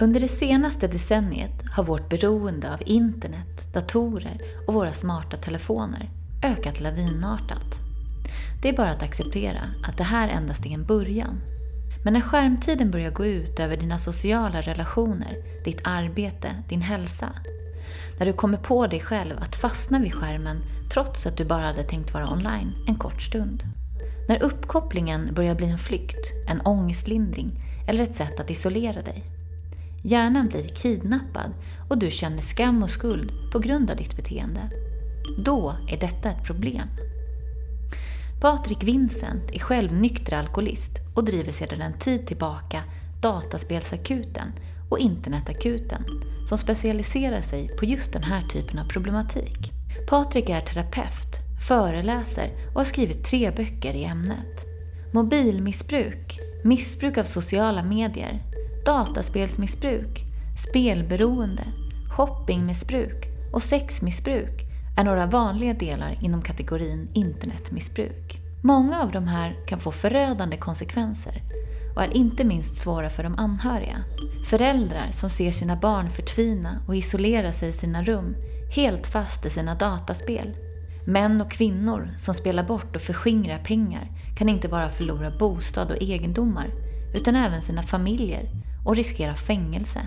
Under det senaste decenniet har vårt beroende av internet, datorer och våra smarta telefoner ökat lavinartat. Det är bara att acceptera att det här endast är en början. Men när skärmtiden börjar gå ut över dina sociala relationer, ditt arbete, din hälsa. När du kommer på dig själv att fastna vid skärmen trots att du bara hade tänkt vara online en kort stund. När uppkopplingen börjar bli en flykt, en ångestlindring eller ett sätt att isolera dig. Hjärnan blir kidnappad och du känner skam och skuld på grund av ditt beteende. Då är detta ett problem. Patrik Vincent är själv nykter alkoholist och driver sedan en tid tillbaka Dataspelsakuten och Internetakuten som specialiserar sig på just den här typen av problematik. Patrik är terapeut, föreläser och har skrivit tre böcker i ämnet. Mobilmissbruk, missbruk av sociala medier, dataspelsmissbruk, spelberoende, shoppingmissbruk och sexmissbruk är några vanliga delar inom kategorin internetmissbruk. Många av de här kan få förödande konsekvenser och är inte minst svåra för de anhöriga. Föräldrar som ser sina barn förtvina och isolera sig i sina rum, helt fast i sina dataspel. Män och kvinnor som spelar bort och förskingrar pengar kan inte bara förlora bostad och egendomar, utan även sina familjer och riskera fängelse.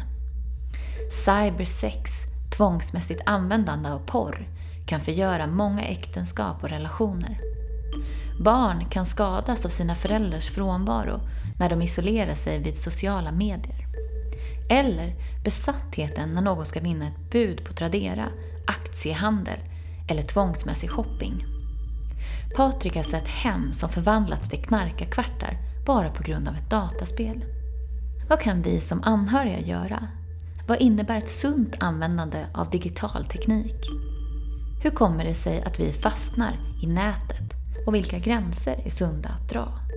Cybersex, tvångsmässigt användande av porr, kan förgöra många äktenskap och relationer. Barn kan skadas av sina föräldrars frånvaro när de isolerar sig vid sociala medier. Eller besattheten när någon ska vinna ett bud på Tradera, aktiehandel eller tvångsmässig shopping. Patrik har sett hem som förvandlats till knarkarkvartar bara på grund av ett dataspel. Vad kan vi som anhöriga göra? Vad innebär ett sunt användande av digital teknik? Hur kommer det sig att vi fastnar i nätet och vilka gränser är sunda att dra?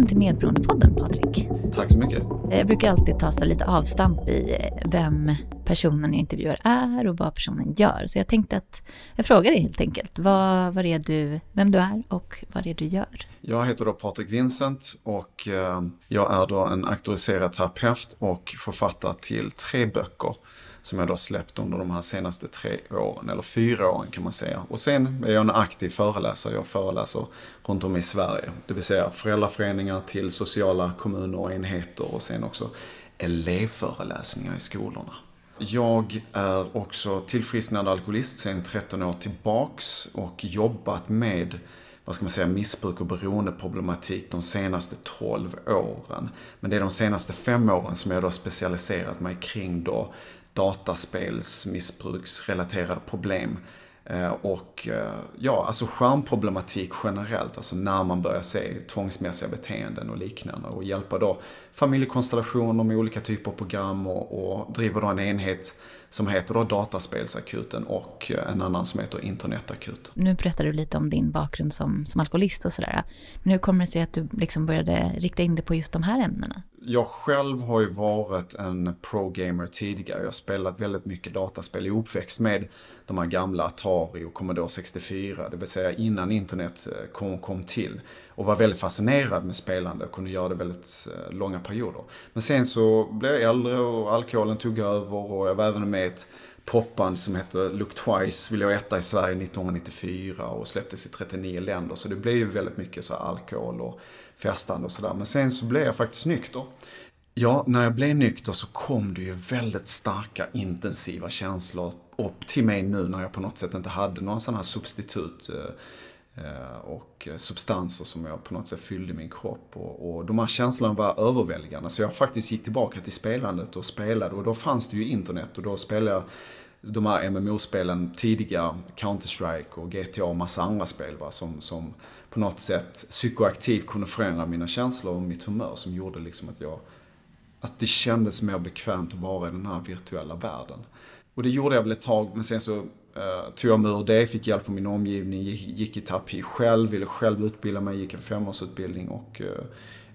Välkommen till Medberoendepodden Patrik. Tack så mycket. Jag brukar alltid ta så lite avstamp i eh, vem personen jag intervjuar är och vad personen gör. Så jag tänkte att jag frågar dig helt enkelt. Vad, vad är du, vem du är och vad det är du gör? Jag heter då Patrik Vincent och eh, jag är då en auktoriserad terapeut och författare till tre böcker som jag då släppt under de här senaste tre åren, eller fyra åren kan man säga. Och sen är jag en aktiv föreläsare. Jag föreläser runt om i Sverige. Det vill säga föräldraföreningar till sociala kommuner och enheter och sen också elevföreläsningar i skolorna. Jag är också tillfrisknande alkoholist sedan 13 år tillbaks och jobbat med vad ska man säga, missbruk och beroendeproblematik de senaste 12 åren. Men det är de senaste fem åren som jag då specialiserat mig kring då dataspelsmissbruksrelaterade problem. Eh, och eh, ja, alltså skärmproblematik generellt, alltså när man börjar se tvångsmässiga beteenden och liknande och hjälpa då familjekonstellationer med olika typer av program och, och driver då en enhet som heter då Dataspelsakuten och eh, en annan som heter Internetakuten. Nu berättar du lite om din bakgrund som, som alkoholist och sådär. Men hur kommer det sig att du liksom började rikta in dig på just de här ämnena? Jag själv har ju varit en pro-gamer tidigare. Jag har spelat väldigt mycket dataspel. Jag är uppväxt med de här gamla Atari och Commodore 64. Det vill säga innan internet eh, kom, kom till. Och var väldigt fascinerad med spelande och kunde göra det väldigt eh, långa perioder. Men sen så blev jag äldre och alkoholen tog över och jag var även med i ett popband som hette Look Twice, Ville jag etta i Sverige 1994 och släpptes i 39 länder. Så det blev ju väldigt mycket så alkohol och festande och sådär. Men sen så blev jag faktiskt nykter. Ja, när jag blev nykter så kom det ju väldigt starka intensiva känslor upp till mig nu när jag på något sätt inte hade någon sån här substitut eh, eh, och substanser som jag på något sätt fyllde min kropp. Och, och de här känslorna var överväldigande. Så jag faktiskt gick tillbaka till spelandet och spelade och då fanns det ju internet och då spelade jag de här MMO-spelen, tidigare, Counter-Strike och GTA och massa andra spel va, som, som på något sätt psykoaktivt kunde förändra mina känslor och mitt humör som gjorde liksom att jag att det kändes mer bekvämt att vara i den här virtuella världen. Och det gjorde jag väl ett tag, men sen så uh, tog jag mig ur det, fick hjälp från min omgivning, gick, gick i terapi själv, ville själv utbilda mig, gick en femårsutbildning och uh,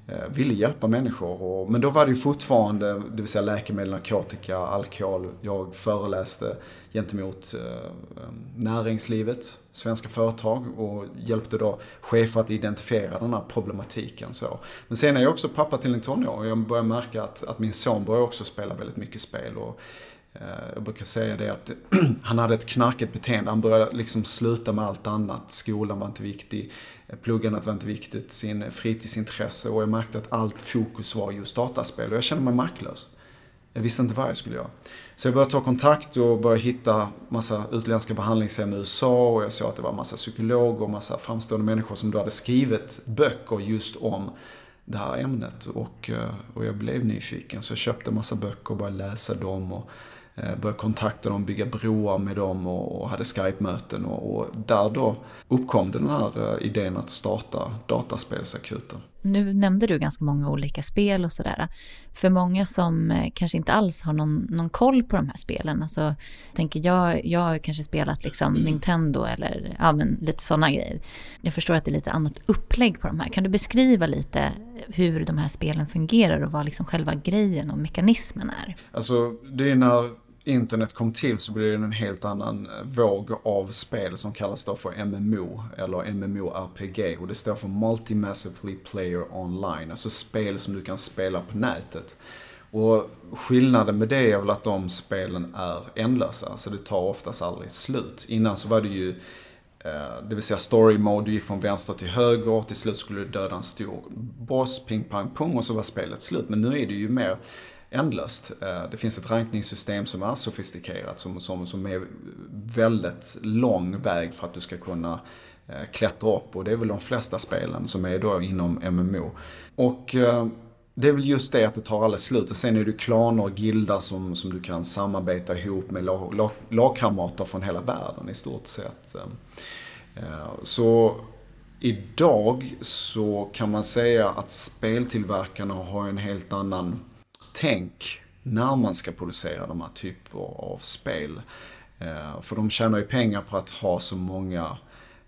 Eh, ville hjälpa människor. Och, men då var det ju fortfarande, det vill säga läkemedel, narkotika, alkohol. Jag föreläste gentemot eh, eh, näringslivet, svenska företag och hjälpte då chefer att identifiera den här problematiken. Så. Men sen är jag också pappa till en tonåring och jag börjar märka att, att min son börjar också spela väldigt mycket spel. Och, eh, Eh, jag brukar säga det att han hade ett knarkigt beteende. Han började liksom sluta med allt annat. Skolan var inte viktig. Eh, Pluggandet var inte viktigt, sin fritidsintresse och jag märkte att allt fokus var just dataspel och jag kände mig maktlös. Jag visste inte vad jag skulle göra. Så jag började ta kontakt och började hitta massa utländska behandlingshem i USA och jag såg att det var massa psykologer och massa framstående människor som då hade skrivit böcker just om det här ämnet. Och, eh, och jag blev nyfiken så jag köpte massa böcker och började läsa dem. Och, började kontakta dem, bygga broar med dem och, hade Skype-möten. Och, och, där då uppkom den här eh, idén att starta Dataspelsakuten. Nu nämnde du ganska många olika spel och sådär. För många som eh, kanske inte alls har någon, någon koll på de här spelen. Alltså, tänker jag, jag har kanske spelat liksom Nintendo eller ja, men lite sådana grejer. Jag förstår att det är lite annat upplägg på de här. Kan du beskriva lite hur de här spelen fungerar och vad liksom själva grejen och mekanismen är? Alltså, det är när internet kom till så blev det en helt annan eh, våg av spel som kallas då för MMO, eller MMORPG. Och det står för Multimassively Player Online, alltså spel som du kan spela på nätet. Och skillnaden med det är väl att de spelen är ändlösa, så det tar oftast aldrig slut. Innan så var det ju eh, det vill säga story mode, du gick från vänster till höger och till slut skulle du döda en stor boss, ping pang pung och så var spelet slut. Men nu är det ju mer ändlöst. Eh, det finns ett rankningssystem som är sofistikerat, som, som, som är väldigt lång väg för att du ska kunna eh, klättra upp och det är väl de flesta spelen som är då inom MMO. Och eh, det är väl just det att det tar aldrig slut och sen är det klaner och gildar som, som du kan samarbeta ihop med lag, lag, lagkamrater från hela världen i stort sett. Så idag så kan man säga att speltillverkarna har en helt annan tänk när man ska producera de här typer av spel. Eh, för de tjänar ju pengar på att ha så många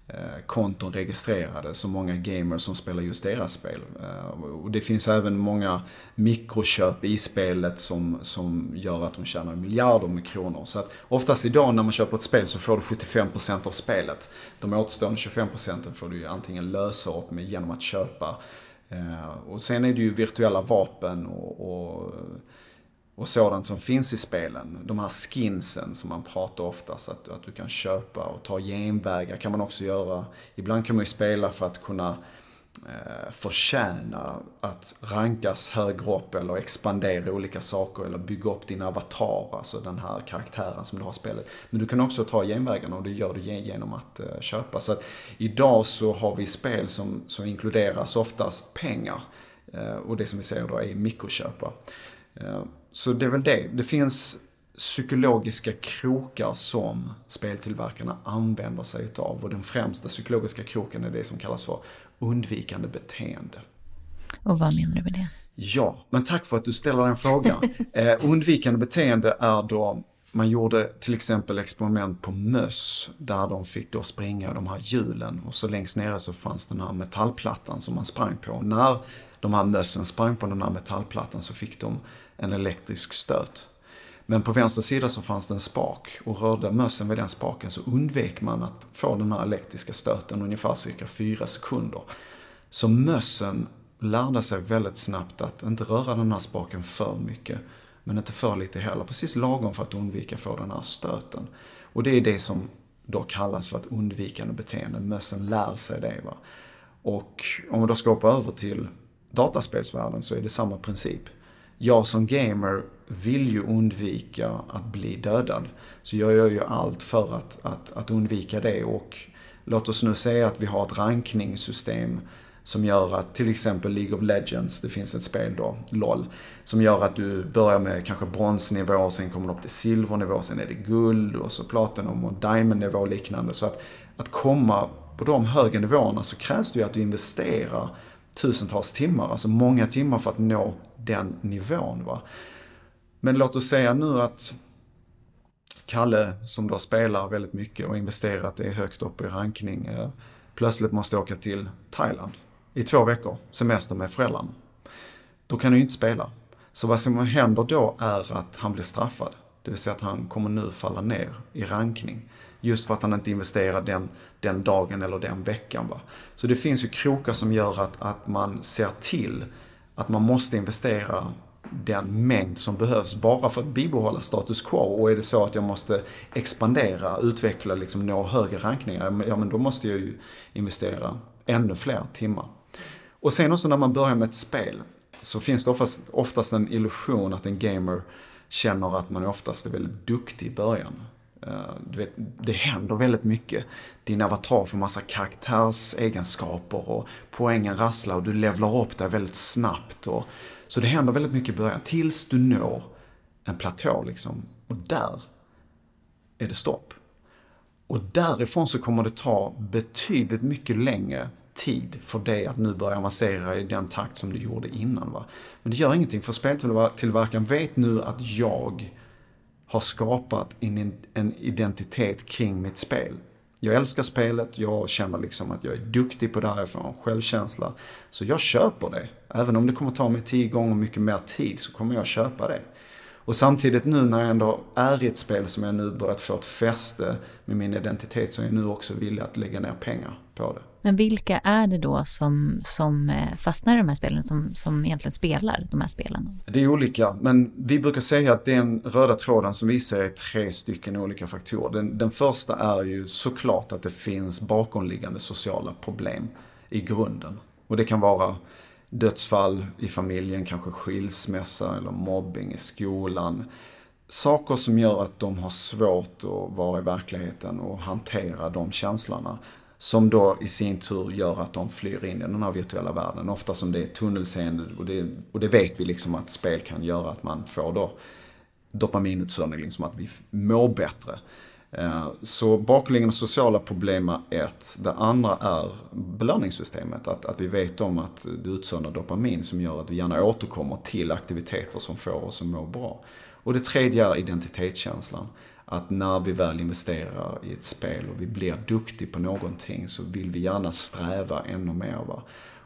eh, konton registrerade, så många gamers som spelar just deras spel. Eh, och det finns även många mikroköp i spelet som, som gör att de tjänar miljarder med kronor. Så att oftast idag när man köper ett spel så får du 75% av spelet. De återstående 25% får du ju antingen lösa upp med genom att köpa Eh, och sen är det ju virtuella vapen och, och, och sådant som finns i spelen. De här skinsen som man pratar oftast att, att du kan köpa och ta genvägar kan man också göra. Ibland kan man ju spela för att kunna eh, förtjäna att rankas högre upp eller expandera olika saker eller bygga upp din avatar, alltså den här karaktären som du har spelet. Men du kan också ta genvägarna och det gör du genom att eh, köpa. Så att idag så har vi spel som, som inkluderas oftast pengar. Eh, och det som vi säger då är mikroköpa. Eh, så det är väl det. Det finns psykologiska krokar som speltillverkarna använder sig utav. Och den främsta psykologiska kroken är det som kallas för undvikande beteende. Och vad menar du med det? Ja, men tack för att du ställer den frågan. eh, undvikande beteende är då man gjorde till exempel experiment på möss där de fick då springa de här hjulen och så längst nere så fanns den här metallplattan som man sprang på. När de här mössen sprang på den här metallplattan så fick de en elektrisk stöt. Men på vänster sida så fanns det en spak och rörde mössen vid den spaken så undvek man att få den här elektriska stöten ungefär cirka fyra sekunder. Så mössen lärde sig väldigt snabbt att inte röra den här spaken för mycket, men inte för lite heller. Precis lagom för att undvika att få den här stöten. Och det är det som då kallas för ett undvikande beteende. Mössen lär sig det. Va? Och om vi då ska hoppa över till dataspelsvärlden så är det samma princip jag som gamer vill ju undvika att bli dödad. Så jag gör ju allt för att, att, att undvika det och låt oss nu säga att vi har ett rankningssystem som gör att till exempel League of Legends, det finns ett spel då, LOL, som gör att du börjar med kanske bronsnivå, sen kommer du upp till silvernivå, sen är det guld och så platinum och diamondnivå och liknande. Så att, att komma på de högre nivåerna så krävs det ju att du investerar tusentals timmar, alltså många timmar för att nå den nivån. Va? Men låt oss säga nu att Kalle, som då spelar väldigt mycket och investerat är högt upp i rankning, eh, plötsligt måste åka till Thailand i två veckor, semester med föräldrarna. Då kan han ju inte spela. Så vad som händer då är att han blir straffad. Det vill säga att han kommer nu falla ner i rankning. Just för att han inte investerar den, den dagen eller den veckan. Va? Så det finns ju krokar som gör att, att man ser till att man måste investera den mängd som behövs bara för att bibehålla status quo. Och är det så att jag måste expandera, utveckla, liksom nå högre rankningar, ja men då måste jag ju investera ännu fler timmar. Och sen också när man börjar med ett spel så finns det oftast, oftast en illusion att en gamer känner att man oftast är väldigt duktig i början. Eh, du vet, det händer väldigt mycket. Din avatar får massa karaktärsegenskaper och poängen rasslar och du levlar upp dig väldigt snabbt. Och, så det händer väldigt mycket i början tills du når en platå liksom. Och där är det stopp. Och därifrån så kommer det ta betydligt mycket längre tid för dig att nu börja avancera i den takt som du gjorde innan. Va? Men det gör ingenting för speltillverkaren vet nu att jag har skapat en, en identitet kring mitt spel. Jag älskar spelet, jag känner liksom att jag är duktig på det här, jag får en självkänsla. Så jag köper det. Även om det kommer ta mig tio gånger mycket mer tid så kommer jag köpa det. Och samtidigt nu när jag ändå är i ett spel som jag nu börjat få ett fäste med min identitet så är jag nu också villig att lägga ner pengar på det. Men vilka är det då som, som eh, fastnar i de här spelen, som, som egentligen spelar de här spelen? Det är olika, men vi brukar säga att den röda tråden som vi ser är tre stycken olika faktorer. Den, den första är ju såklart att det finns bakomliggande sociala problem i grunden. Och det kan vara dödsfall i familjen, kanske skilsmässa eller mobbing i skolan. Saker som gör att de har svårt att vara i verkligheten och hantera de känslorna. Som då i sin tur gör att de flyr in i den här virtuella världen. Ofta som det är tunnelseende och det, och det vet vi liksom att spel kan göra att man får då dopaminutsöndring, liksom att vi mår bättre. Eh, så bakomliggande sociala problem är ett. Det andra är belöningssystemet. Att, att vi vet om att det utsöndrar dopamin som gör att vi gärna återkommer till aktiviteter som får oss att må bra. Och det tredje är identitetskänslan. Att när vi väl investerar i ett spel och vi blir duktiga på någonting så vill vi gärna sträva ännu mer. Va?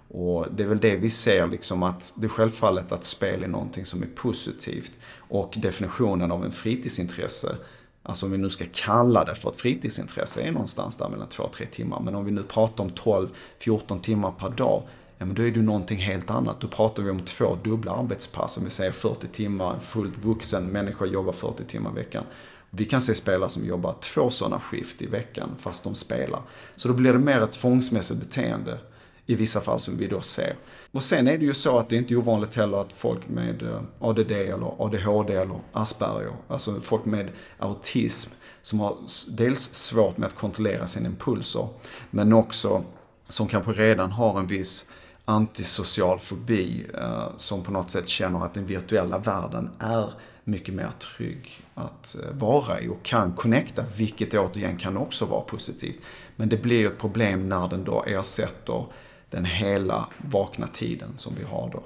Och det är väl det vi ser liksom att det är självfallet att spel är någonting som är positivt. Och definitionen av en fritidsintresse Alltså om vi nu ska kalla det för ett fritidsintresse är någonstans där mellan 2-3 timmar. Men om vi nu pratar om 12-14 timmar per dag, ja men då är det någonting helt annat. Då pratar vi om två dubbla arbetspass. Om vi säger 40 timmar, en fullt vuxen människa jobbar 40 timmar i veckan. Vi kan se spelare som jobbar två sådana skift i veckan fast de spelar. Så då blir det mer ett tvångsmässigt beteende i vissa fall som vi då ser. Och sen är det ju så att det är inte ovanligt heller att folk med eh, ADD eller ADHD eller Asperger, alltså folk med autism, som har dels svårt med att kontrollera sina impulser, men också som kanske redan har en viss antisocial fobi, eh, som på något sätt känner att den virtuella världen är mycket mer trygg att eh, vara i och kan connecta, vilket återigen kan också vara positivt. Men det blir ju ett problem när den då ersätter den hela vakna tiden som vi har då.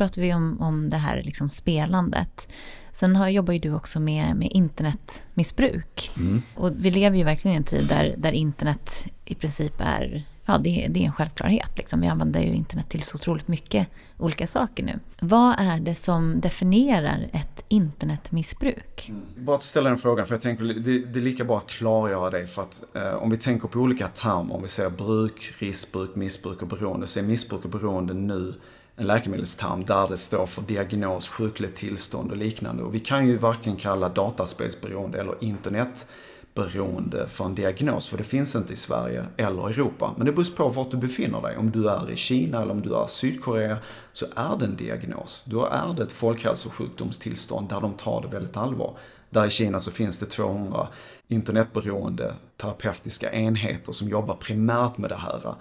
pratar vi om, om det här liksom spelandet. Sen har, jobbar ju du också med, med internetmissbruk. Mm. Och vi lever ju verkligen i en tid där, där internet i princip är ja, det, det är en självklarhet. Liksom. Vi använder ju internet till så otroligt mycket olika saker nu. Vad är det som definierar ett internetmissbruk? Mm. Bara att ställa den frågan, för jag tänker det, det är lika bra att klargöra det. För att eh, om vi tänker på olika termer, om vi säger bruk, riskbruk, missbruk och beroende, så är missbruk och beroende nu en läkemedelsterm där det står för diagnos, sjukligt tillstånd och liknande. Och vi kan ju varken kalla dataspelsberoende eller internet beroende för en diagnos, för det finns inte i Sverige eller Europa. Men det beror på vart du befinner dig. Om du är i Kina eller om du är i Sydkorea så är det en diagnos. Då är det ett folkhälsosjukdomstillstånd där de tar det väldigt allvar. Där i Kina så finns det 200 internetberoende terapeutiska enheter som jobbar primärt med det här.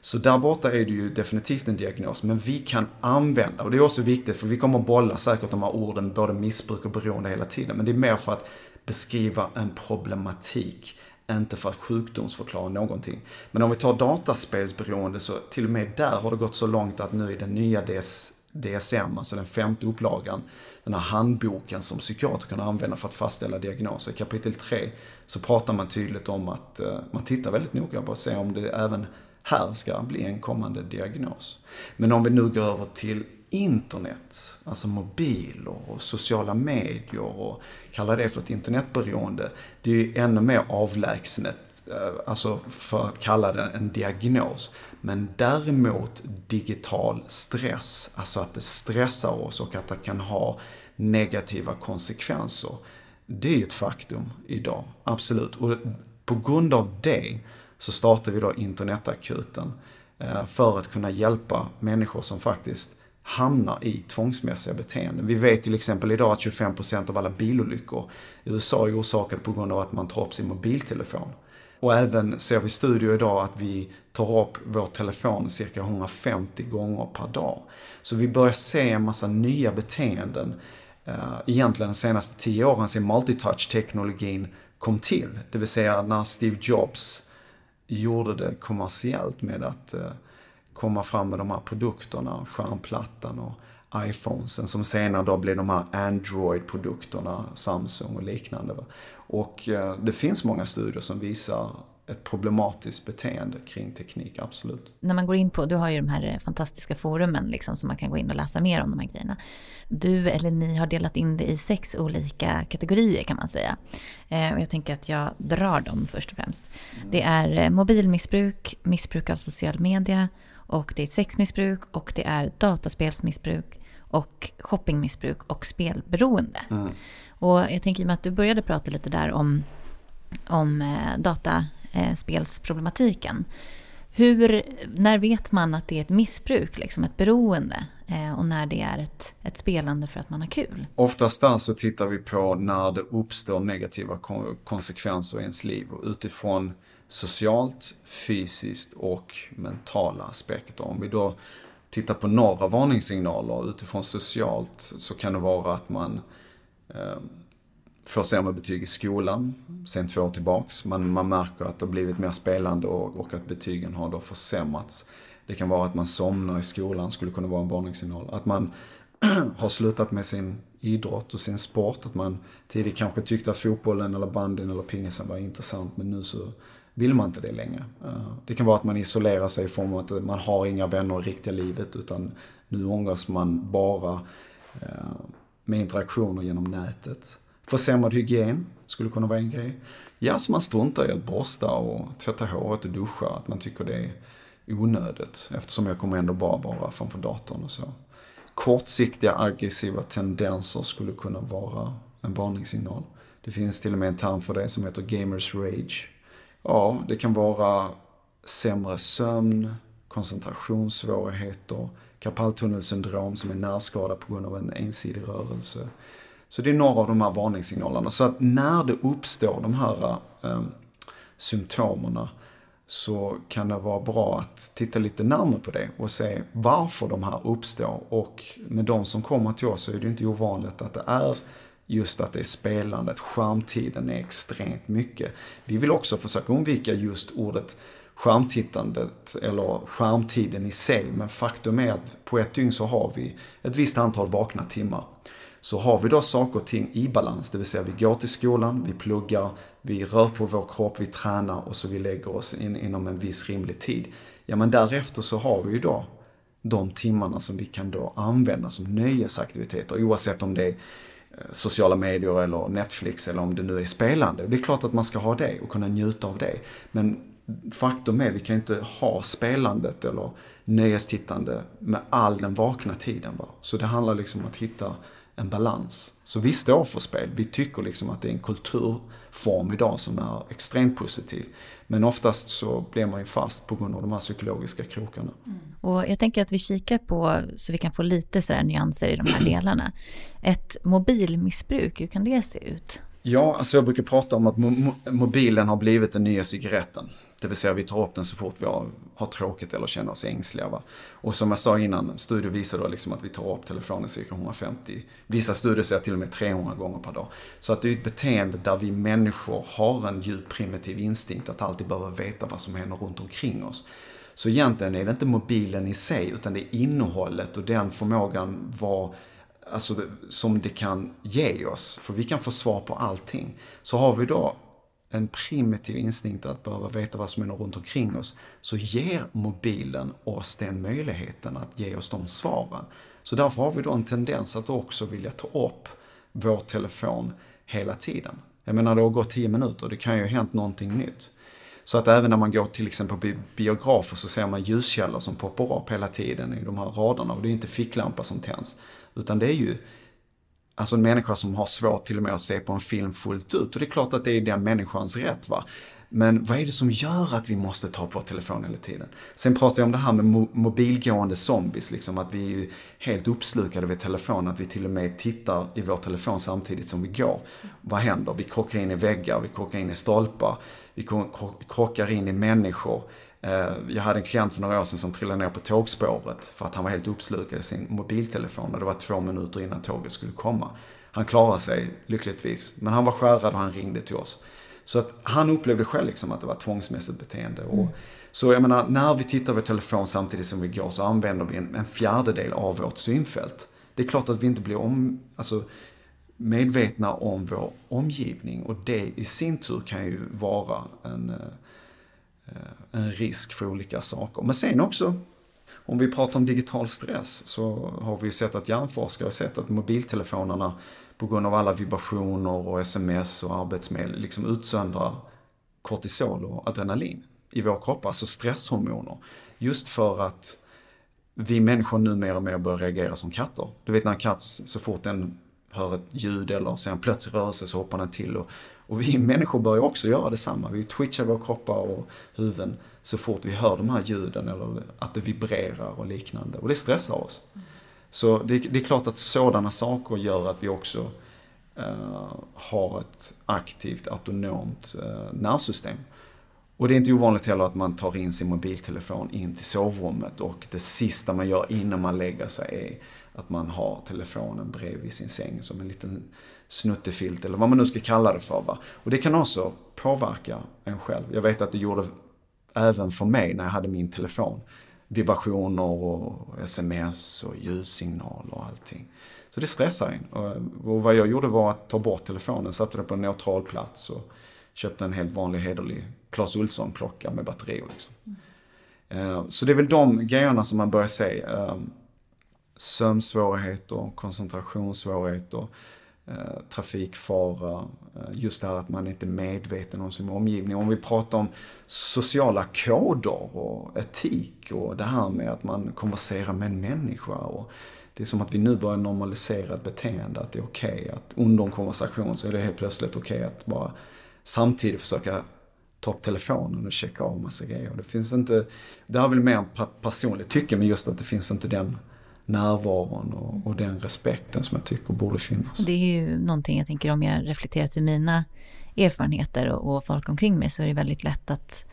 Så där borta är det ju definitivt en diagnos, men vi kan använda, och det är också viktigt för vi kommer bolla säkert de här orden, både missbruk och beroende hela tiden, men det är mer för att beskriva en problematik. inte för att sjukdomsförklara någonting. Men om vi tar dataspelsberoende så till och med där har det gått så långt att nu i den nya DS, DSM, alltså den femte upplagan, den här handboken som psykiater kan använda för att fastställa diagnoser. I kapitel 3 så pratar man tydligt om att uh, man tittar väldigt noga på att se om det även här ska bli en kommande diagnos. Men om vi nu går över till internet, alltså mobiler och sociala medier och kalla det för ett internetberoende. Det är ju ännu mer avlägset, eh, alltså för att kalla det en diagnos. Men däremot digital stress, alltså att det stressar oss och att det kan ha negativa konsekvenser. Det är ju ett faktum idag, absolut. Och på grund av det så startar vi då internetakuten eh, för att kunna hjälpa människor som faktiskt hamnar i tvångsmässiga beteenden. Vi vet till exempel idag att 25% av alla bilolyckor i USA är orsakade på grund av att man tar upp sin mobiltelefon. Och även ser vi studier idag att vi tar upp vår telefon cirka 150 gånger per dag. Så vi börjar se en massa nya beteenden. Eh, egentligen de senaste 10 åren sedan multitouch-teknologin kom till. Det vill säga när Steve Jobs gjorde det kommersiellt med att eh, komma fram med de här produkterna, skärmplattan och iPhonesen som senare då blev de här Android-produkterna, Samsung och liknande. Och eh, det finns många studier som visar ett problematiskt beteende kring teknik, absolut. När man går in på, du har ju de här fantastiska forumen liksom som man kan gå in och läsa mer om de här grejerna. Du eller ni har delat in det i sex olika kategorier kan man säga. Eh, och jag tänker att jag drar dem först och främst. Mm. Det är eh, mobilmissbruk, missbruk av social media, och det är sexmissbruk och det är dataspelsmissbruk och shoppingmissbruk och spelberoende. Mm. Och jag tänker med att du började prata lite där om, om eh, dataspelsproblematiken. Hur, när vet man att det är ett missbruk, liksom ett beroende? Eh, och när det är ett, ett spelande för att man har kul? Oftast där så tittar vi på när det uppstår negativa konsekvenser i ens liv. Och utifrån socialt, fysiskt och mentala aspekter. Om vi då tittar på några varningssignaler utifrån socialt så kan det vara att man eh, får sämre betyg i skolan sen två år tillbaks. Man, man märker att det har blivit mer spelande och, och att betygen har då försämrats. Det kan vara att man somnar i skolan, skulle kunna vara en varningssignal. Att man har slutat med sin idrott och sin sport. Att man tidigare kanske tyckte att fotbollen eller bandyn eller pingisen var intressant men nu så vill man inte det längre. Eh, det kan vara att man isolerar sig i form av att man har inga vänner i riktiga livet utan nu ångas man bara eh, med interaktioner genom nätet. Försämrad hygien skulle kunna vara en grej. Ja, så man struntar i att borsta och tvätta håret och duscha, att man tycker det är onödigt eftersom jag kommer ändå bara vara framför datorn och så. Kortsiktiga aggressiva tendenser skulle kunna vara en varningssignal. Det finns till och med en term för det som heter gamers rage. Ja, det kan vara sämre sömn, koncentrationssvårigheter, karpaltunnelsyndrom som är närskada på grund av en ensidig rörelse. Så det är några av de här varningssignalerna. Så att när det uppstår de här eh, symptomerna så kan det vara bra att titta lite närmare på det och se varför de här uppstår. Och med de som kommer till oss så är det inte ovanligt att det är just att det är spelandet, skärmtiden är extremt mycket. Vi vill också försöka undvika just ordet skärmtittandet eller skärmtiden i sig. Men faktum är att på ett dygn så har vi ett visst antal vakna timmar. Så har vi då saker och ting i balans, det vill säga vi går till skolan, vi pluggar, vi rör på vår kropp, vi tränar och så vi lägger oss in, inom en viss rimlig tid. Ja men därefter så har vi ju då de timmarna som vi kan då använda som nöjesaktiviteter oavsett om det är Eh, sociala medier eller Netflix eller om det nu är spelande. Det är klart att man ska ha det och kunna njuta av det. Men faktum är, vi kan inte ha spelandet eller nöjestittande med all den vakna tiden. Va? Så det handlar liksom om att hitta en balans. Så vi står för spel. Vi tycker liksom att det är en kulturform idag som är extremt positiv. Men oftast så blir man ju fast på grund av de här psykologiska krokarna. Mm. Och jag tänker att vi kikar på, så vi kan få lite sådär nyanser i de här delarna. Ett mobilmissbruk, hur kan det se ut? Ja, alltså jag brukar prata om att mo mobilen har blivit den nya cigaretten. Det vill säga vi tar upp den så fort vi har, har tråkigt eller känner oss ängsliga. Va? Och som jag sa innan, studier visar då liksom att vi tar upp telefonen cirka 150, vissa studier säger till och med 300 gånger per dag. Så att det är ett beteende där vi människor har en djup primitiv instinkt att alltid behöva veta vad som händer runt omkring oss. Så egentligen är det inte mobilen i sig, utan det är innehållet och den förmågan var, alltså, som det kan ge oss. För vi kan få svar på allting. Så har vi då en primitiv instinkt att behöva veta vad som händer runt omkring oss, så ger mobilen oss den möjligheten att ge oss de svaren. Så därför har vi då en tendens att också vilja ta upp vår telefon hela tiden. Jag menar, det har gått 10 minuter, det kan ju ha hänt någonting nytt. Så att även när man går till exempel på biografer så ser man ljuskällor som poppar upp hela tiden i de här raderna. Och det är inte ficklampa som tänds. Utan det är ju Alltså en människa som har svårt till och med att se på en film fullt ut. Och det är klart att det är den människans rätt va. Men vad är det som gör att vi måste ta på vår telefon hela tiden? Sen pratar jag om det här med mo mobilgående zombies, liksom att vi är ju helt uppslukade vid telefonen, att vi till och med tittar i vår telefon samtidigt som vi går. Vad händer? Vi krockar in i väggar, vi krockar in i stolpar, vi krockar in i människor. Eh, jag hade en klient för några år sedan som trillade ner på tågspåret för att han var helt uppslukad i sin mobiltelefon och det var två minuter innan tåget skulle komma. Han klarade sig lyckligtvis, men han var skärrad och han ringde till oss. Så att han upplevde själv liksom att det var tvångsmässigt beteende. Och, mm. Så jag menar, när vi tittar på telefon samtidigt som vi går så använder vi en, en fjärdedel av vårt synfält. Det är klart att vi inte blir om, alltså, medvetna om vår omgivning och det i sin tur kan ju vara en, eh, Eh, en risk för olika saker. Men sen också, om vi pratar om digital stress så har vi ju sett att hjärnforskare har sett att mobiltelefonerna på grund av alla vibrationer och sms och arbetsmedel liksom utsöndrar kortisol och adrenalin i vår kropp, alltså stresshormoner. Just för att vi människor nu mer och mer börjar reagera som katter. Du vet när en katt, så fort den hör ett ljud eller ser en plötslig rörelse så hoppar den till. Och, och vi människor börjar också göra detsamma. Vi twitchar våra kroppar och huvuden så fort vi hör de här ljuden eller att det vibrerar och liknande. Och det stressar oss. Så det, det är klart att sådana saker gör att vi också eh, har ett aktivt autonomt eh, nervsystem. Och det är inte ovanligt heller att man tar in sin mobiltelefon in till sovrummet och det sista man gör innan man lägger sig är att man har telefonen bredvid sin säng som en liten snuttefilt eller vad man nu ska kalla det för. Va? Och det kan också påverka en själv. Jag vet att det gjorde även för mig när jag hade min telefon. Vibrationer och sms och ljussignal och allting. Så det stressar en. Och vad jag gjorde var att ta bort telefonen, satte den på en neutral plats och köpte en helt vanlig hederlig Clas Ohlson-klocka med batteri. Liksom. Mm. Så det är väl de grejerna som man börjar se. Eh, sömnsvårigheter, koncentrationssvårigheter, Eh, trafikfara, eh, just det här att man inte är medveten om sin omgivning. Om vi pratar om sociala koder och etik och det här med att man konverserar med en människa. Och det är som att vi nu börjar normalisera ett beteende, att det är okej okay, att under en konversation så är det helt plötsligt okej okay att bara samtidigt försöka ta upp telefonen och checka av massa grejer. Det finns inte, det är väl mer personligt tycke, men just att det finns inte den närvaron och, och, den respekten som jag tycker borde finnas. Det är ju någonting jag tänker om jag reflekterar till mina erfarenheter och, och folk omkring mig så är det väldigt lätt att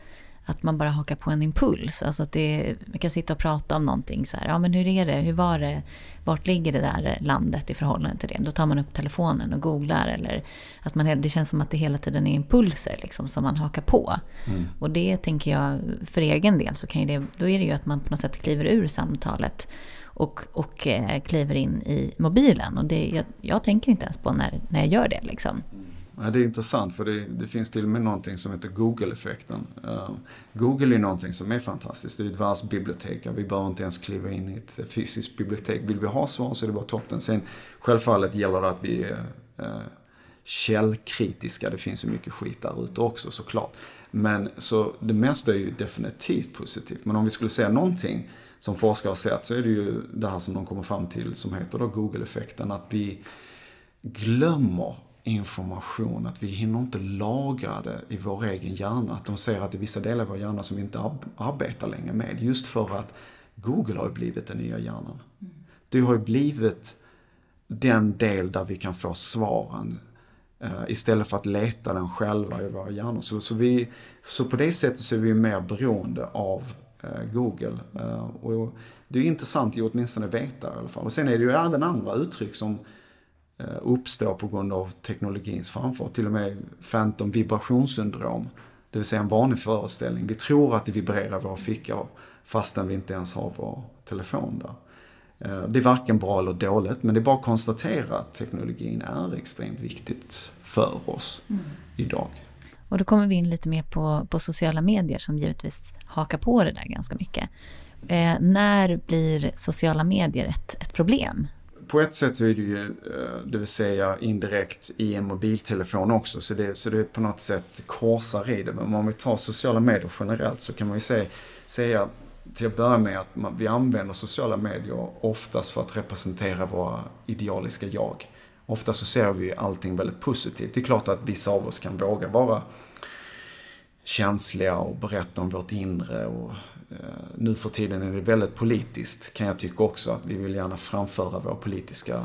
att man bara hakar på en impuls. Alltså att det, man kan sitta och prata om någonting så här, ja men hur är det, hur var det, vart ligger det där landet i förhållande till det? Då tar man upp telefonen och googlar eller att man, det känns som att det hela tiden är impulser liksom som man hakar på. Mm. Och det tänker jag, för egen del så kan det, då är det ju att man på något sätt kliver ur samtalet och, och eh, kliver in i mobilen. Och det, jag, jag, tänker inte ens på när, när jag gör det. Liksom. Mm. Ja, det är intressant för det, det, finns till och med någonting som heter Google-effekten. Uh, Google är någonting som är fantastiskt. Det är ett världsbibliotek. Vi behöver inte ens kliva in i ett fysiskt bibliotek. Vill vi ha svar så är det bara toppen. Sen självfallet gäller det att vi är uh, källkritiska. Det finns ju mycket skit där ute också såklart. Men så det mesta är ju definitivt positivt. Men om vi skulle säga någonting som forskare har sett så är det ju det här som de kommer fram till som heter då Google-effekten. Att vi glömmer information, att vi hinner inte lagra det i vår egen hjärna. Att de säger att det är vissa delar av vår hjärna som vi inte arbetar längre med. Just för att Google har ju blivit den nya hjärnan. Det har ju blivit den del där vi kan få svaren istället för att leta den själva i våra hjärnor. Så, så, vi, så på det sättet så är vi mer beroende av Google. och det är intressant att åtminstone veta i alla fall. Och sen är det ju även andra uttryck som uppstår på grund av teknologins framfart. Till och med phantom vibrationssyndrom. Det vill säga en vanlig föreställning. Vi tror att det vibrerar i våra fickor fastän vi inte ens har vår telefon där. Eh, det är varken bra eller dåligt, men det är bara att konstatera att teknologin är extremt viktigt för oss mm. idag. Och då kommer vi in lite mer på, på sociala medier som givetvis hakar på det där ganska mycket. Eh, när blir sociala medier ett, ett problem? På ett sätt så är det ju, eh, det vill säga indirekt i en mobiltelefon också, så det, så det på något sätt korsar i det. Men om vi tar sociala medier generellt så kan man ju säga, säga till att börja med att man, vi använder sociala medier oftast för att representera våra idealiska jag. Ofta så ser vi allting väldigt positivt. Det är klart att vissa av oss kan våga vara känsliga och berätta om vårt inre. Och, eh, nu för tiden är det väldigt politiskt kan jag tycka också. Att vi vill gärna framföra våra politiska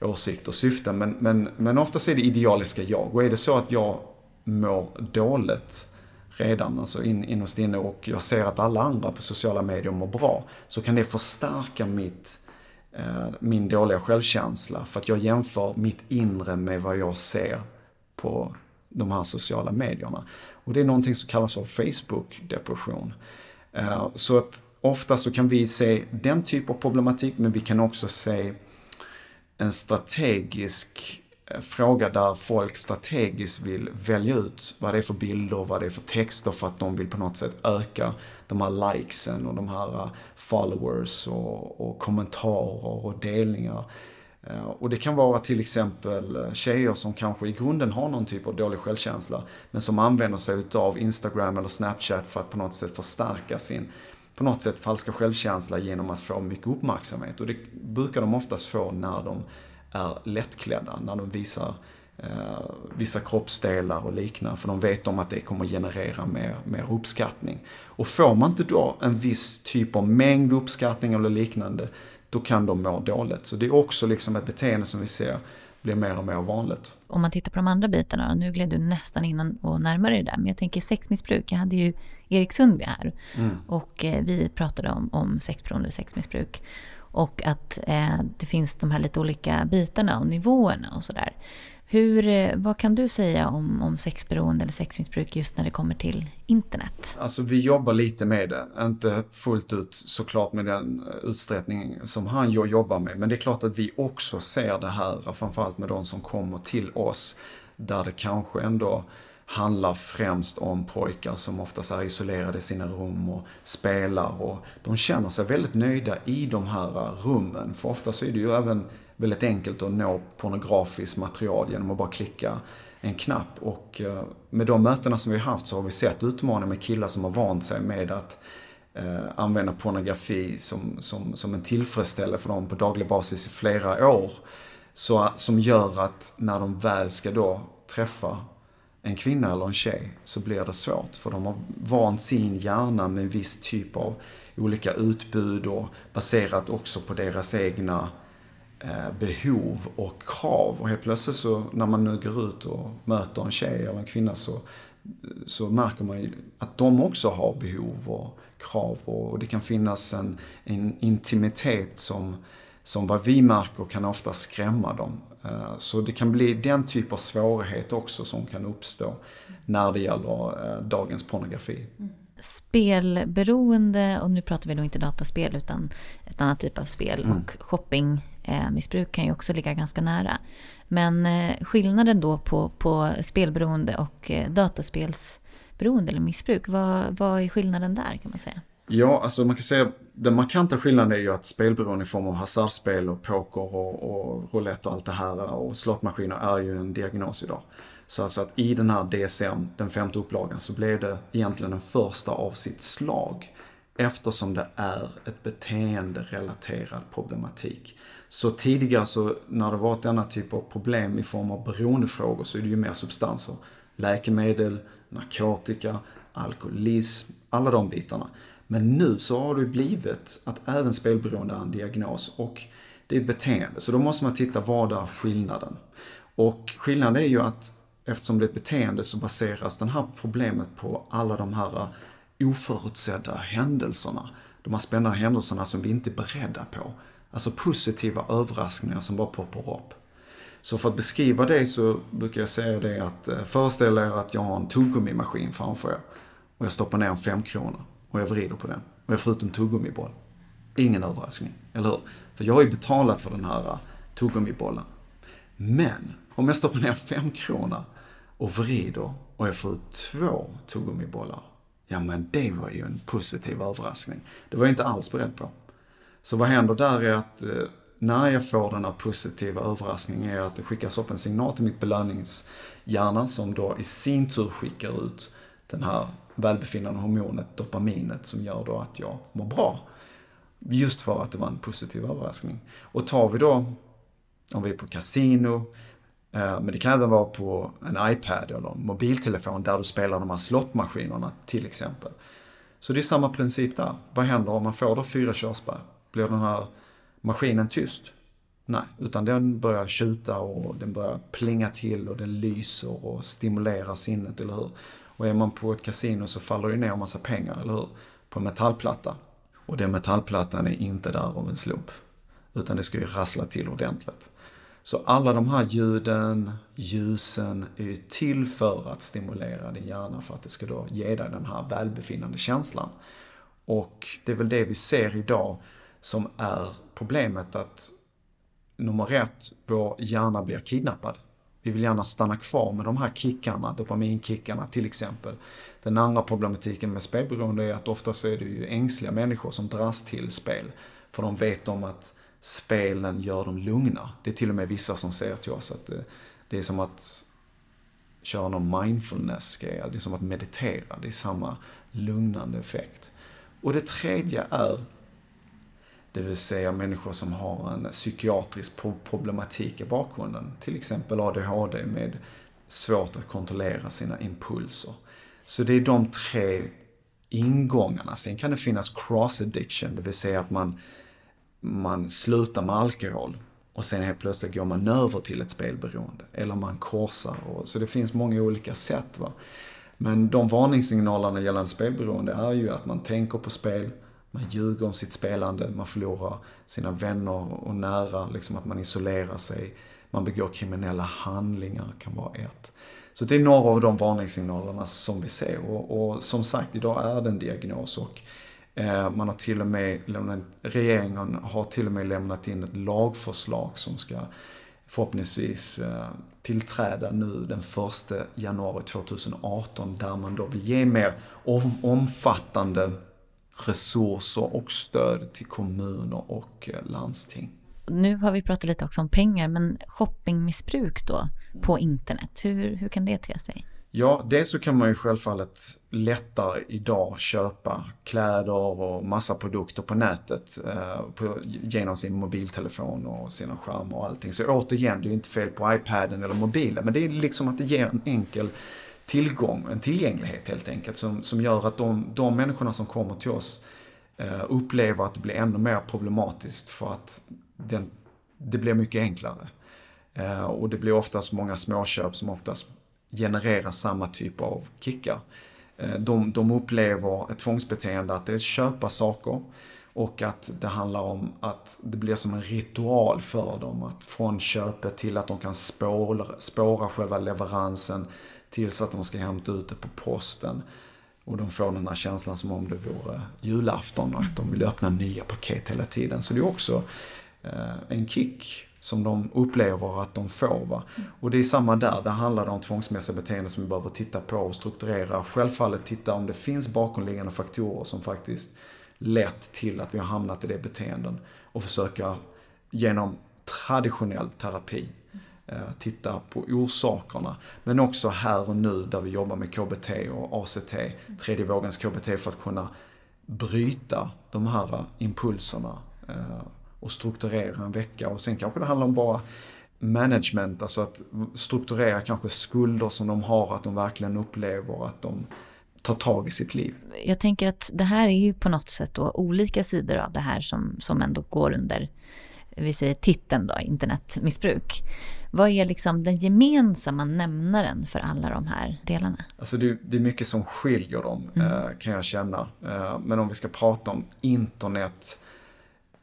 åsikter och syften. Men, men, men oftast är det idealiska jag. Och är det så att jag mår dåligt redan, alltså in, innerst inne och jag ser att alla andra på sociala medier mår bra, så kan det förstärka mitt, eh, Eh, min dåliga självkänsla. För att jag jämför mitt inre med vad jag ser på de här sociala medierna. Och det är någonting som kallas för Facebook-depression. Eh, så att ofta så kan vi se den typ av problematik, men vi kan också se en strategisk eh, fråga där folk strategiskt vill välja ut vad det är för bilder, vad det är för texter för att de vill på något sätt öka de här likesen och de här eh, followers och, och kommentarer och delningar. Eh, och det kan vara till exempel eh, tjejer som kanske i grunden har någon typ av dålig självkänsla men som använder sig utav Instagram eller Snapchat för att på något sätt förstärka sin på något sätt falska självkänsla genom att få mycket uppmärksamhet. Och det brukar de oftast få när de är lättklädda när de visar eh, vissa kroppsdelar och liknande. För de vet om att det kommer generera mer, mer uppskattning. Och får man inte då en viss typ av mängd uppskattning eller liknande, då kan de må dåligt. Så det är också liksom ett beteende som vi ser blir mer och mer vanligt. Om man tittar på de andra bitarna, nu gled du nästan in och närmare det där, men jag tänker sexmissbruk. Jag hade ju Erik Sundby här mm. och eh, vi pratade om, om sexberoende sexmissbruk. Och att eh, det finns de här lite olika bitarna och nivåerna och sådär. Hur, eh, vad kan du säga om, om sexberoende eller sexmissbruk just när det kommer till internet? Alltså vi jobbar lite med det, inte fullt ut såklart med den eh, utsträckning som han jobbar med. Men det är klart att vi också ser det här, framförallt med de som kommer till oss, där det kanske ändå handlar främst om pojkar som oftast är isolerade i sina rum och spelar och de känner sig väldigt nöjda i de här eh, rummen. För ofta så är det ju även väldigt enkelt att nå pornografiskt material genom att bara klicka en knapp. Och eh, med de mötena som vi har haft så har vi sett utmaningar med killar som har vant sig med att eh, använda pornografi som, som, som en tillfredsställelse för dem på daglig basis i flera år. Så, som gör att när de väl ska då träffa en kvinna eller en tjej så blir det svårt. För de har vant sin hjärna med en viss typ av olika utbud och baserat också på deras egna eh, behov och krav. Och helt plötsligt så när man nu går ut och möter en tjej eller en kvinna så, så märker man ju att de också har behov och krav och det kan finnas en, en intimitet som, som vad vi märker kan ofta skrämma dem. Eh, så det kan bli den typ av svårighet också som kan uppstå när det gäller eh, dagens pornografi. Mm. Spelberoende, och nu pratar vi då inte dataspel utan ett annat typ av spel mm. och Eh, missbruk kan ju också ligga ganska nära. Men eh, skillnaden då på, på spelberoende och eh, dataspelsberoende eller missbruk, vad, vad är skillnaden där kan man säga? Ja, alltså man kan säga den markanta skillnaden är ju att spelberoende i form av hasardspel och poker och, och roulette och allt det här och slottmaskiner är ju en diagnos idag. Så alltså att i den här DSM, den femte upplagan, så blev det egentligen den första av sitt slag. Eftersom det är ett beteenderelaterad problematik. Så tidigare så när det varit denna typ av problem i form av beroendefrågor så är det ju mer substanser. Läkemedel, narkotika, alkoholism, alla de bitarna. Men nu så har det blivit att även spelberoende är en diagnos och det är ett beteende. Så då måste man titta, vad är skillnaden? Och skillnaden är ju att eftersom det är ett beteende så baseras det här problemet på alla de här oförutsedda händelserna. De här spännande händelserna som vi inte är beredda på. Alltså positiva överraskningar som bara poppar upp. Så för att beskriva det så brukar jag säga det att eh, föreställ er att jag har en tuggummimaskin framför er. Och jag stoppar ner en femkrona och jag vrider på den. Och jag får ut en tuggummiboll. Ingen överraskning, eller hur? För jag har ju betalat för den här eh, tuggummibollen. Men om jag stoppar ner fem krona och vrider och jag får ut två tuggummibollar. Ja men det var ju en positiv överraskning. Det var jag inte alls beredd på. Så vad händer där är att eh, när jag får den här positiva överraskningen är att det skickas upp en signal till mitt belöningshjärna som då i sin tur skickar ut den här välbefinnande hormonet dopaminet som gör då att jag mår bra. Just för att det var en positiv överraskning. Och tar vi då, om vi är på kasino, eh, men det kan även vara på en iPad eller en mobiltelefon där du spelar de här slottmaskinerna till exempel. Så det är samma princip där. Vad händer om man får då fyra körsbär? Blir den här maskinen tyst? Nej, utan den börjar tjuta och den börjar plinga till och den lyser och stimulerar sinnet, eller hur? Och är man på ett kasino så faller det ner en massa pengar, eller hur? På en metallplatta. Och den metallplattan är inte där av en slump. Utan det ska ju rassla till ordentligt. Så alla de här ljuden, ljusen är ju till för att stimulera din hjärna för att det ska då ge dig den här välbefinnande känslan. Och det är väl det vi ser idag som är problemet att nummer ett, vår hjärna blir kidnappad. Vi vill gärna stanna kvar med de här kickarna, dopaminkickarna till exempel. Den andra problematiken med spelberoende är att oftast är det ju ängsliga människor som dras till spel. För de vet om att spelen gör dem lugna. Det är till och med vissa som säger till oss att det, det är som att köra någon mindfulness-grej. Det är som att meditera. Det är samma lugnande effekt. Och det tredje är det vill säga människor som har en psykiatrisk problematik i bakgrunden. Till exempel ADHD med svårt att kontrollera sina impulser. Så det är de tre ingångarna. Sen kan det finnas cross addiction, det vill säga att man, man slutar med alkohol och sen helt plötsligt går man över till ett spelberoende. Eller man korsar. Och, så det finns många olika sätt. Va? Men de varningssignalerna gällande spelberoende är ju att man tänker på spel, man ljuger om sitt spelande, man förlorar sina vänner och nära, liksom att man isolerar sig. Man begår kriminella handlingar, kan vara ett. Så det är några av de varningssignalerna som vi ser. Och, och som sagt, idag är det en diagnos och eh, man har till och med lämnat, regeringen har till och med lämnat in ett lagförslag som ska förhoppningsvis eh, tillträda nu den 1 januari 2018 där man då vill ge mer om, omfattande resurser och stöd till kommuner och eh, landsting. Nu har vi pratat lite också om pengar, men shoppingmissbruk då på internet, hur, hur kan det te sig? Ja, dels så kan man ju självfallet lättare idag köpa kläder och massa produkter på nätet eh, på, genom sin mobiltelefon och sina skärmar och allting. Så återigen, det är inte fel på iPaden eller mobilen, men det är liksom att det ger en enkel tillgång, en tillgänglighet helt enkelt som, som gör att de, de människorna som kommer till oss eh, upplever att det blir ännu mer problematiskt för att den, det blir mycket enklare. Eh, och det blir oftast många småköp som oftast genererar samma typ av kickar. Eh, de, de upplever ett tvångsbeteende att det är köpa saker och att det handlar om att det blir som en ritual för dem. Att från köpet till att de kan spåra, spåra själva leveransen tills att de ska hämta ut det på posten. Och de får den här känslan som om det vore julafton och att de vill öppna nya paket hela tiden. Så det är också eh, en kick som de upplever att de får. Va? Och det är samma där, det handlar om tvångsmässiga beteenden som vi behöver titta på och strukturera. Självfallet titta om det finns bakomliggande faktorer som faktiskt lett till att vi har hamnat i det beteenden och försöka genom traditionell terapi Eh, titta på orsakerna. Men också här och nu där vi jobbar med KBT och ACT, tredje vågens KBT för att kunna bryta de här impulserna eh, och strukturera en vecka. Och sen kanske det handlar om bara management, alltså att strukturera kanske skulder som de har, att de verkligen upplever att de tar tag i sitt liv. Jag tänker att det här är ju på något sätt då olika sidor av det här som, som ändå går under vi säger titeln då, internetmissbruk. Vad är liksom den gemensamma nämnaren för alla de här delarna? Alltså det, det är mycket som skiljer dem, mm. Eh, kan jag känna. Eh, men om vi ska prata om internet,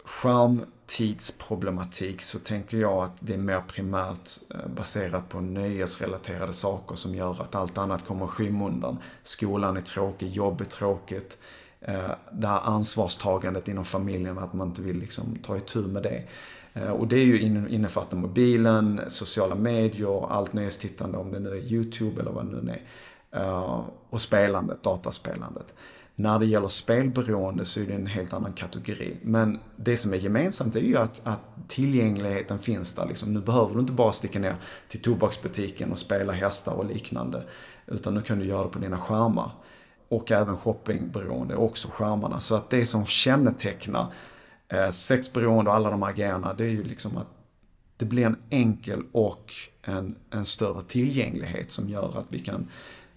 skärmtidsproblematik så tänker jag att det är mer primärt eh, baserat på nöjesrelaterade saker som gör att allt annat kommer i skymundan. Skolan är tråkig, jobb är tråkigt. Eh, det här ansvarstagandet inom familjen, att man inte vill liksom ta itu med det. Eh, och det är ju innefattar mobilen, sociala medier, allt nöjestittande om det nu är YouTube eller vad det nu är. Eh, och spelandet, dataspelandet. När det gäller spelberoende så är det en helt annan kategori. Men det som är gemensamt är ju att, att tillgängligheten finns där. Liksom, nu behöver du inte bara sticka ner till tobaksbutiken och spela hästar och liknande. Utan nu kan du göra det på dina skärmar. Och även shoppingberoende, också skärmarna. Så att det som kännetecknar Eh, sexberoende och alla de här grejerna, det är ju liksom att det blir en enkel och en, en större tillgänglighet som gör att vi kan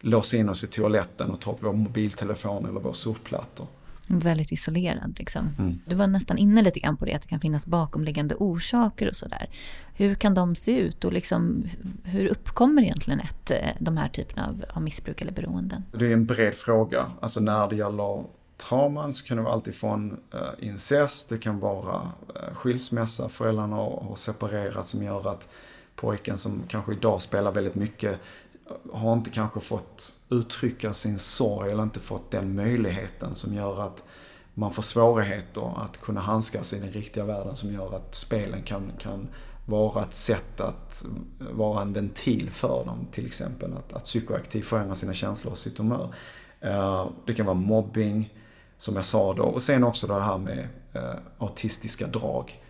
låsa in oss i toaletten och ta upp vår mobiltelefon eller vår surfplattor. Väldigt isolerad liksom. Mm. Du var nästan inne lite grann på det, att det kan finnas bakomliggande orsaker och sådär. Hur kan de se ut och liksom, hur uppkommer egentligen ett, eh, de här typerna av, av missbruk eller beroenden? Det är en bred fråga. Alltså när det gäller trauman så kan det vara alltifrån uh, incest, det kan vara uh, skilsmässa, föräldrarna har, separerat som gör att pojken som kanske idag spelar väldigt mycket eh, har inte kanske fått uttrycka sin sorg eller inte fått den möjligheten som gör att man får svårigheter att kunna handskas i den riktiga världen som gör att spelen kan, kan vara ett sätt att vara en ventil för dem till exempel. Att, att psykoaktivt förändra sina känslor och sitt humör. Eh, det kan vara mobbing, som jag sa då. Och sen också det här med eh, autistiska drag.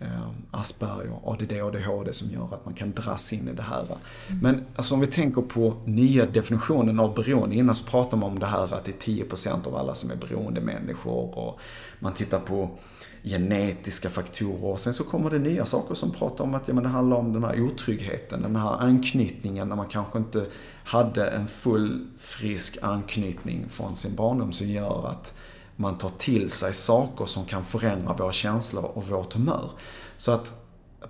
Eh, Asperger, ADD och ADHD som gör att man kan dras in i det här. Mm. Men alltså om vi tänker på nya definitionen av beroende. Innan så pratade man om det här att det är 10% av alla som är beroende människor och man tittar på genetiska faktorer. Och sen så kommer det nya saker som pratar om att ja, men det handlar om den här otryggheten, den här anknytningen när man kanske inte hade en full frisk anknytning från sin barndom som gör att man tar till sig saker som kan förändra våra känslor och vårt humör. Så att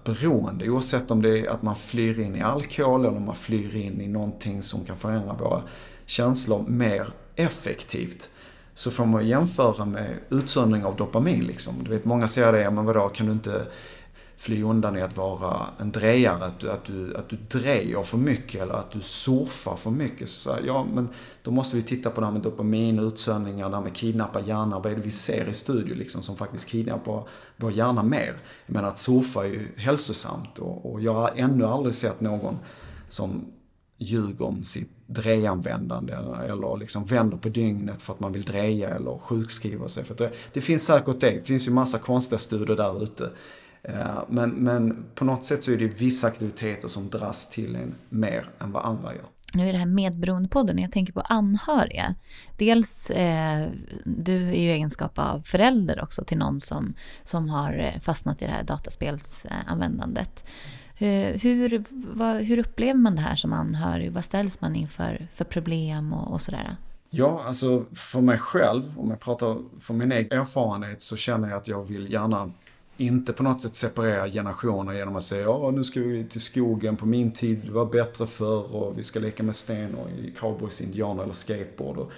beroende, oavsett om det är att man flyr in i alkohol eller om man flyr in i någonting som kan förändra våra känslor mer effektivt, så får man jämföra med utsöndring av dopamin. Liksom. Du vet, många säger det, men vadå, kan du inte fly undan i att vara en drejare, att du, att du, att du drejer för mycket eller att du surfar för mycket. Så ja, men då måste vi titta på det här med dopamin, utsöndringar, det här med kidnappa hjärnan. Vad är det vi ser i studier liksom som faktiskt kidnappar vår hjärna mer? Jag menar att surfa är ju hälsosamt och, och jag har ännu aldrig sett någon som ljuger om sitt drejanvändande eller liksom vänder på dygnet för att man vill dreja eller sjukskriva sig. För det, det finns säkert det. Det finns ju massa konstiga studier där ute. Eh, men, men på något sätt så är det vissa aktiviteter som dras till en mer än vad andra gör. Nu är det här medberoendepodden, jag tänker på anhöriga. Dels, eh, du är ju egenskap av förälder också till någon som, som har eh, fastnat i det här dataspelsanvändandet. Hur, hur, vad, hur upplever man det här som anhörig? Vad ställs man inför för problem och, och sådär? Ja, alltså för mig själv, om jag pratar från min egen erfarenhet, så känner jag att jag vill gärna inte på något sätt separera generationer genom att säga ja nu ska vi till skogen, på min tid det var bättre förr och vi ska leka med sten och cowboys, indianer eller skateboard. Och,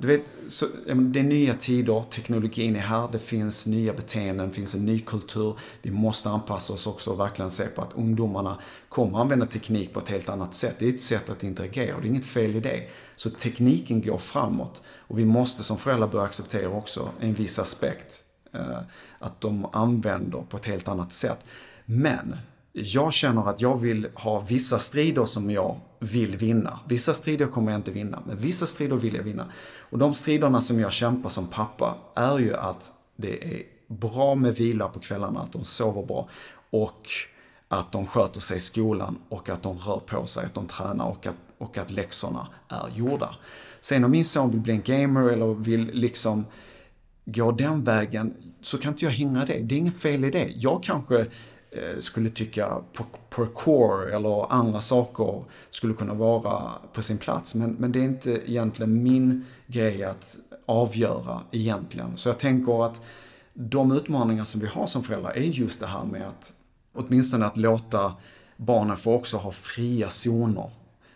du vet, så, det är nya tider, teknologin är här, det finns nya beteenden, det finns en ny kultur. Vi måste anpassa oss också och verkligen se på att ungdomarna kommer använda teknik på ett helt annat sätt. Det är ett sätt att interagera och det är inget fel i det. Så tekniken går framåt och vi måste som föräldrar börja acceptera också en viss aspekt Eh, att de använder på ett helt annat sätt. Men jag känner att jag vill ha vissa strider som jag vill vinna. Vissa strider kommer jag inte vinna, men vissa strider vill jag vinna. Och de striderna som jag kämpar som pappa är ju att det är bra med vila på kvällarna, att de sover bra och att de sköter sig i skolan och att de rör på sig, att de tränar och att, och att läxorna är gjorda. Sen om min son vill bli en gamer eller vill liksom går den vägen så kan inte jag hindra det. Det är inget fel i det. Jag kanske eh, skulle tycka parkour eller andra saker skulle kunna vara på sin plats. Men, men det är inte egentligen min grej att avgöra egentligen. Så jag tänker att de utmaningar som vi har som föräldrar är just det här med att åtminstone att låta barnen få också ha fria zoner.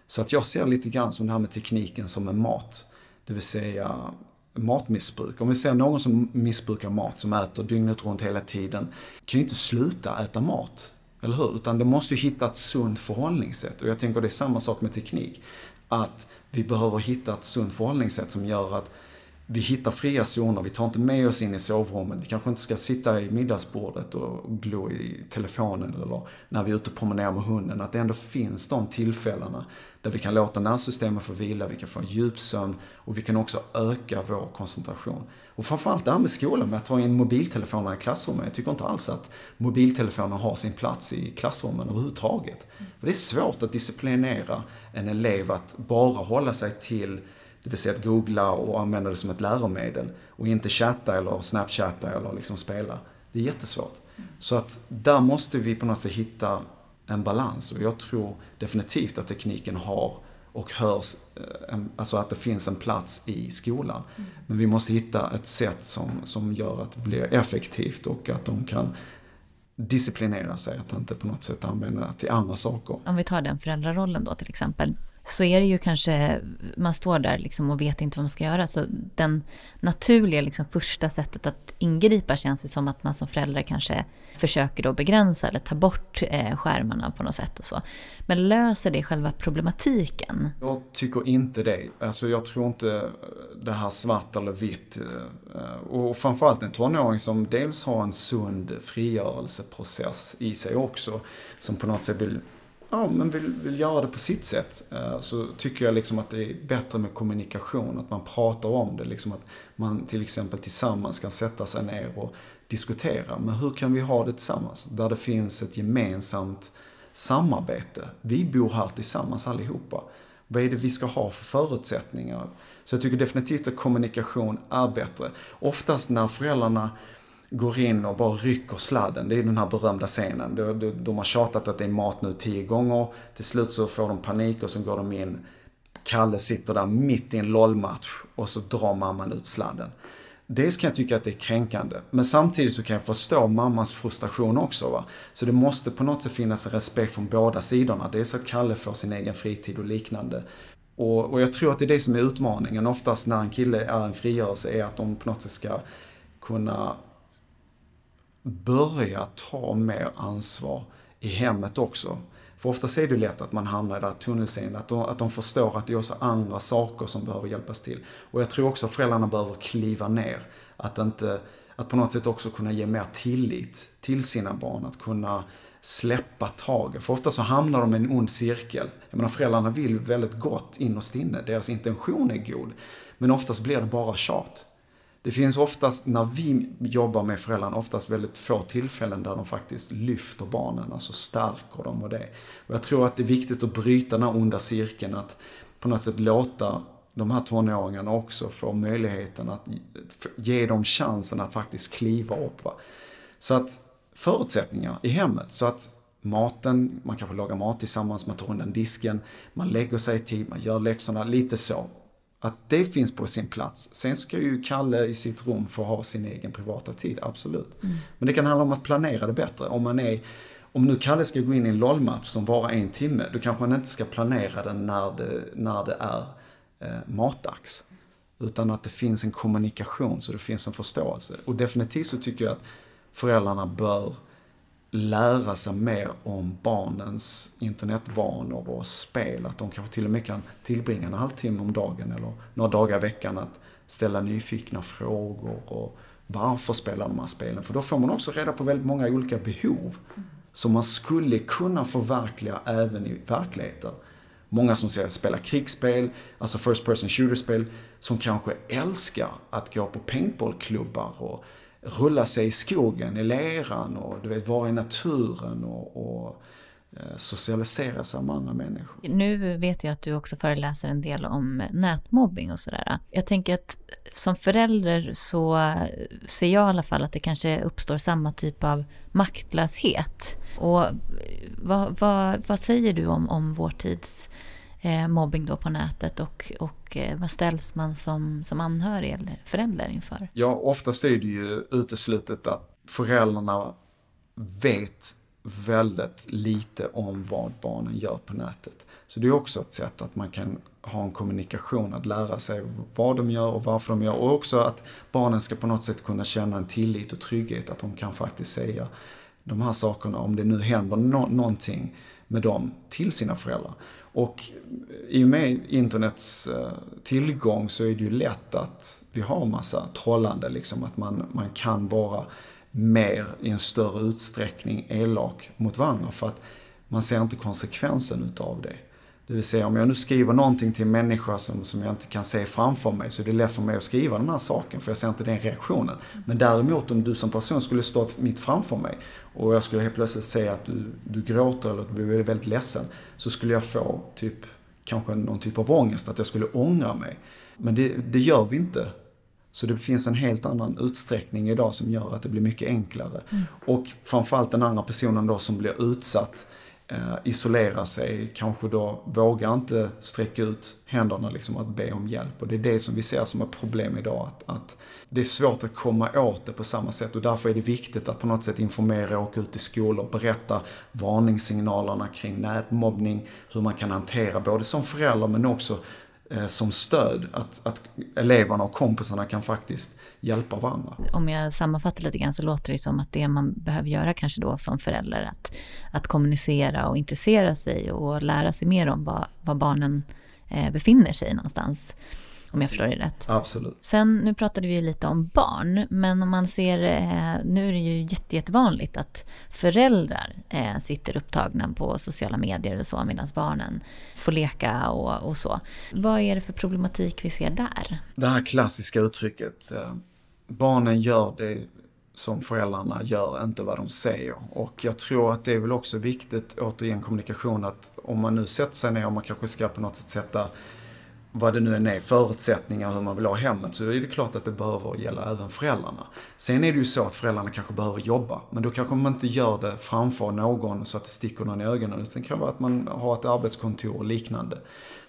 Så att jag ser lite grann som det här med tekniken som en mat. Det vill säga matmissbruk. Om vi ser någon som missbrukar mat, som äter dygnet runt hela tiden, kan ju inte sluta äta mat. Eller hur? Utan det måste ju hitta ett sunt förhållningssätt. Och jag tänker det är samma sak med teknik. Att vi behöver hitta ett sunt förhållningssätt som gör att vi hittar fria zoner, vi tar inte med oss in i sovrummet. Vi kanske inte ska sitta i middagsbordet och glo i telefonen eller när vi är ute och promenerar med hunden. Att det ändå finns de tillfällena där vi kan låta nervsystemet få vila, vi kan få en djupsömn och vi kan också öka vår koncentration. Och framförallt det här med skolan, med att ta in mobiltelefonerna i klassrummet. Jag tycker inte alls att mobiltelefoner har sin plats i klassrummen överhuvudtaget. För det är svårt att disciplinera en elev att bara hålla sig till det vill säga att googla och använda det som ett läromedel och inte chatta eller snapchatta eller liksom spela. Det är jättesvårt. Så att där måste vi på något sätt hitta en balans och jag tror definitivt att tekniken har och hörs, eh, alltså att det finns en plats i skolan. Men vi måste hitta ett sätt som, som gör att det blir effektivt och att de kan disciplinera sig, att inte på något sätt använda det till andra saker. Om vi tar den föräldrarollen då till exempel så är det ju kanske, man står där liksom och vet inte vad man ska göra. Så den naturliga liksom första sättet att ingripa känns ju som att man som förälder kanske försöker då begränsa eller ta bort eh, skärmarna på något sätt och så. Men löser det själva problematiken? Jag tycker inte det. Alltså jag tror inte eh, det här svart eller vitt. Eh, och framförallt en tonåring som dels har en sund frigörelseprocess i sig också. Som på något sätt vill ja, men vill, vill göra det på sitt sätt eh, så tycker jag liksom att det är bättre med kommunikation, att man pratar om det. Liksom att man till exempel tillsammans kan sätta sig ner och diskutera. Men hur kan vi ha det tillsammans? Där det finns ett gemensamt samarbete. Vi bor här tillsammans allihopa. Vad är det vi ska ha för förutsättningar? Så jag tycker definitivt att kommunikation är bättre. Oftast när föräldrarna går in och bara rycker sladden. Det är den här berömda scenen. De, de, de har tjatat att det är mat nu tio gånger. Till slut så får de panik och så går de in. Kalle sitter där mitt i en LOL-match och så drar mamman ut sladden. Dels kan jag tycka att det är kränkande, men samtidigt så kan jag förstå mammans frustration också. Va? Så det måste på något sätt finnas en respekt från båda sidorna. Dels att Kalle får sin egen fritid och liknande. Och, och jag tror att det är det som är utmaningen. Oftast när en kille är en frigörelse är att de på något sätt ska kunna börja ta mer ansvar i hemmet också. För oftast är det lätt att man hamnar i det här tunnelseendet, att, de, att de förstår att det är också andra saker som behöver hjälpas till. Och jag tror också att föräldrarna behöver kliva ner. Att, inte, att på något sätt också kunna ge mer tillit till sina barn, att kunna släppa taget. För ofta så hamnar de i en ond cirkel. Jag menar föräldrarna vill väldigt gott innerst inne, deras intention är god. Men oftast blir det bara tjat. Det finns oftast, när vi jobbar med föräldrarna, oftast väldigt få tillfällen där de faktiskt lyfter barnen, alltså stärker dem och det. Och jag tror att det är viktigt att bryta den här onda cirkeln, att på något sätt låta de här tonåringarna också få möjligheten att ge dem chansen att faktiskt kliva upp. Va? Så att förutsättningar i hemmet, så att maten, man kanske lagar mat tillsammans, man tar undan disken, man lägger sig i tid, man gör läxorna, lite så. Att det finns på sin plats. Sen ska ju Kalle i sitt rum få ha sin egen privata tid, absolut. Mm. Men det kan handla om att planera det bättre. Om man är om nu Kalle ska gå in i en LOL-match som varar en timme, då kanske han inte ska planera den när det, när det är eh, matdags. Utan att det finns en kommunikation, så det finns en förståelse. Och definitivt så tycker jag att föräldrarna bör lära sig mer om barnens internetvanor och spel. Att de kanske till och med kan tillbringa en halvtimme om dagen eller några dagar i veckan att ställa nyfikna frågor och varför spelar de här spelen? För då får man också reda på väldigt många olika behov som man skulle kunna förverkliga även i verkligheten. Många som säger spela krigsspel, alltså first person shooter-spel, som kanske älskar att gå på paintballklubbar och rulla sig i skogen, i leran och du vet, vara i naturen och, och eh, socialisera sig med andra människor. Nu vet jag att du också föreläser en del om nätmobbing och sådär. Jag tänker att som förälder så ser jag i alla fall att det kanske uppstår samma typ av maktlöshet. Och vad, vad, vad säger du om, om vår tids eh, mobbing då på nätet och, och eh, vad ställs man som, som anhörig eller förälder inför? Ja, oftast är det ju uteslutet att föräldrarna vet väldigt lite om vad barnen gör på nätet. Så det är också ett sätt att man kan ha en kommunikation, att lära sig vad de gör och varför de gör. Och också att barnen ska på något sätt kunna känna en tillit och trygghet, att de kan faktiskt säga de här sakerna, om det nu händer no någonting med dem, till sina föräldrar. Och i och med internets eh, tillgång så är det ju lätt att vi har massa trollande, liksom att man, man kan vara mer i en större utsträckning elak mot varandra för att man ser inte konsekvensen utav det. Det vill säga om jag nu skriver någonting till en människa som, som jag inte kan se framför mig så är det lätt för mig att skriva den här saken för jag ser inte den reaktionen. Men däremot om du som person skulle stå mitt framför mig och jag skulle helt plötsligt säga att du, du gråter eller att du blir väldigt ledsen så skulle jag få typ kanske någon typ av ångest, att jag skulle ångra mig. Men det, det gör vi inte. Så det finns en helt annan utsträckning idag som gör att det blir mycket enklare. Mm. Och framförallt den andra personen då som blir utsatt Eh, isolera sig, kanske då vågar inte sträcka ut händerna liksom att be om hjälp. Och det är det som vi ser som ett problem idag, att, att det är svårt att komma åt det på samma sätt och därför är det viktigt att på något sätt informera, åka ut i skolor, berätta varningssignalerna kring nätmobbning, hur man kan hantera både som förälder men också eh, som stöd. Att, att eleverna och kompisarna kan faktiskt hjälpa varandra. Om jag sammanfattar lite grann så låter det som att det man behöver göra kanske då som förälder, att, att kommunicera och intressera sig och lära sig mer om vad, vad barnen eh, befinner sig någonstans. Om jag förstår det rätt. Absolut. Sen, nu pratade vi lite om barn, men om man ser, eh, nu är det ju jätte, jättevanligt att föräldrar eh, sitter upptagna på sociala medier och så, medan barnen får leka och, och så. Vad är det för problematik vi ser där? Det här klassiska uttrycket, eh, barnen gör det som föräldrarna gör, inte vad de säger. Och jag tror att det är väl också viktigt, återigen kommunikation, att om man nu sätter sig ner och man kanske ska på något sätt sätta vad det nu än är, förutsättningar hur man vill ha hemmet, så är det klart att det behöver gälla även föräldrarna. Sen är det ju så att föräldrarna kanske behöver jobba, men då kanske man inte gör det framför någon så att det sticker någon i ögonen, utan det kan vara att man har ett arbetskontor och liknande.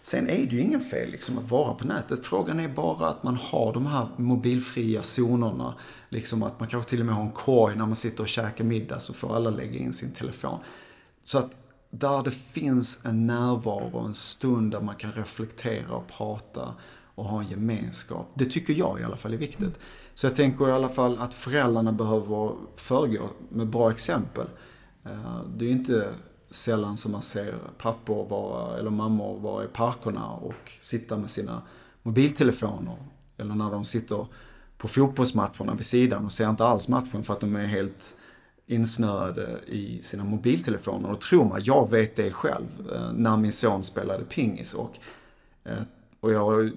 Sen är det ju ingen fel liksom att vara på nätet. Frågan är bara att man har de här mobilfria zonerna. Liksom att man kanske till och med har en korg när man sitter och käkar middag så får alla lägga in sin telefon. Så att där det finns en närvaro, en stund där man kan reflektera och prata och ha en gemenskap. Det tycker jag i alla fall är viktigt. Så jag tänker i alla fall att föräldrarna behöver föregå med bra exempel. Eh, det är inte sällan som man ser pappor vara, eller mammor vara i parkerna och sitta med sina mobiltelefoner. Eller när de sitter på fotbollsmatcherna vid sidan och ser inte alls matchen för att de är helt insnöade i sina mobiltelefoner. Och tro mig, jag vet det själv eh, när min son spelade pingis. Och, eh, och jag har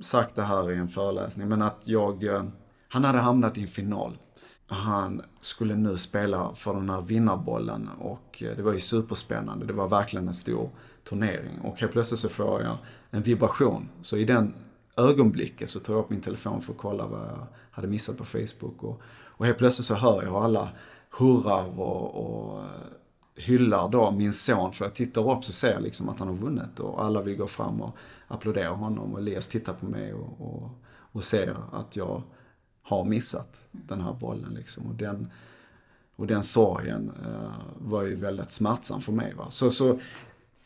sagt det här i en föreläsning, men att jag, eh, han hade hamnat i en final han skulle nu spela för den här vinnarbollen och eh, det var ju superspännande. Det var verkligen en stor turnering. Och helt plötsligt så får jag en vibration. Så i den ögonblicket så tar jag upp min telefon för att kolla vad jag hade missat på Facebook. Och, och helt plötsligt så hör jag hur alla hurrar och, och eh, hyllar då min son. För jag tittar upp så ser jag liksom att han har vunnit och alla vill gå fram och applådera honom. Och Elias tittar på mig och, och, och ser att jag har missat den här bollen. Liksom. Och, den, och den sorgen eh, var ju väldigt smärtsam för mig. Va? Så, så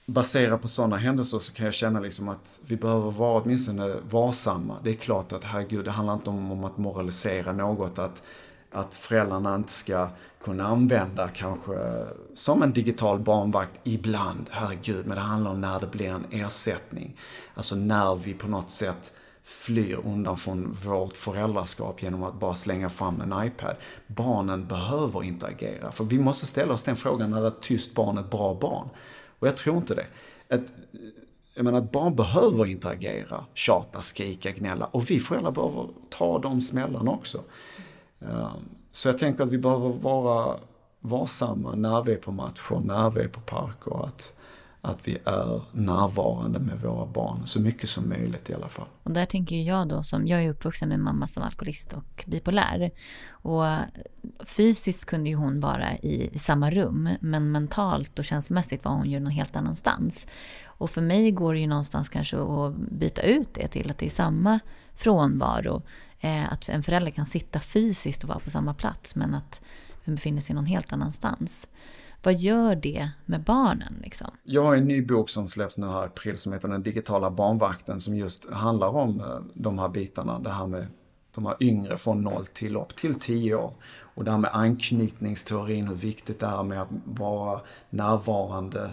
baserat på sådana händelser så kan jag känna liksom att vi behöver vara åtminstone varsamma. Det är klart att herregud, det handlar inte om, om att moralisera något. Att, att föräldrarna inte ska kunna använda kanske som en digital barnvakt ibland, herregud, men det handlar om när det blir en ersättning. Alltså när vi på något sätt flyr undan från vårt föräldraskap genom att bara slänga fram en iPad. Barnen behöver interagera. För vi måste ställa oss den frågan, är ett tyst barn ett bra barn? Och jag tror inte det. Ett, jag menar, ett barn behöver interagera, tjata, skrika, gnälla. Och vi föräldrar behöver ta de smällarna också. Ehm, så jag tänker att vi behöver vara varsamma när vi är på matcher, när vi är på parker. Att, att vi är närvarande med våra barn så mycket som möjligt i alla fall. Och där tänker jag då som, jag är uppvuxen med mamma som alkoholist och bipolär. Och fysiskt kunde ju hon vara i samma rum men mentalt och känslomässigt var hon ju någon helt annanstans. Och för mig går det ju någonstans kanske att byta ut det till att det är samma frånvaro. Eh, att en förälder kan sitta fysiskt och vara på samma plats men att den befinner sig någon helt annanstans. Vad gör det med barnen? Liksom? Jag har en ny bok som släpps nu här i april som heter Den digitala barnvakten som just handlar om eh, de här bitarna. Det här med de här yngre från 0 till upp till 10 år. Och det här med anknytningsteorin, hur viktigt det är med att vara närvarande.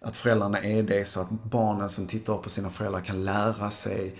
Att föräldrarna är det så att barnen som tittar upp på sina föräldrar kan lära sig